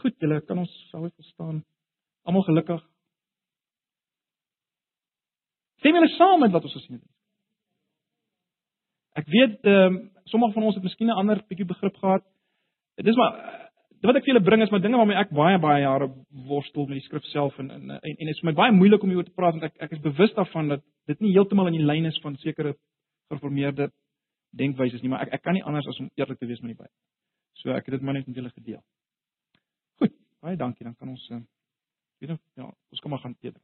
A: Goed, julle kan ons sou verstaan. Almal gelukkig. Stem julle saam met wat ons gesien het? Ek weet ehm um, sommige van ons het miskien 'n ander bietjie begrip gehad. Dit is maar wat ek vir julle bring is maar dinge waarmee ek baie baie jare worstel met die skrif self en en en, en dit is vir my baie moeilik om hieroor te praat want ek ek is bewus daarvan dat dit nie heeltemal in die lyn is van sekere gereformeerde denkwyses nie, maar ek ek kan nie anders as om eerlik te wees met die Bybel. So ek het dit maar net met julle gedeel. Goed, baie dankie, dan kan ons uh, weet nou ja, ons kom maar gaan teer.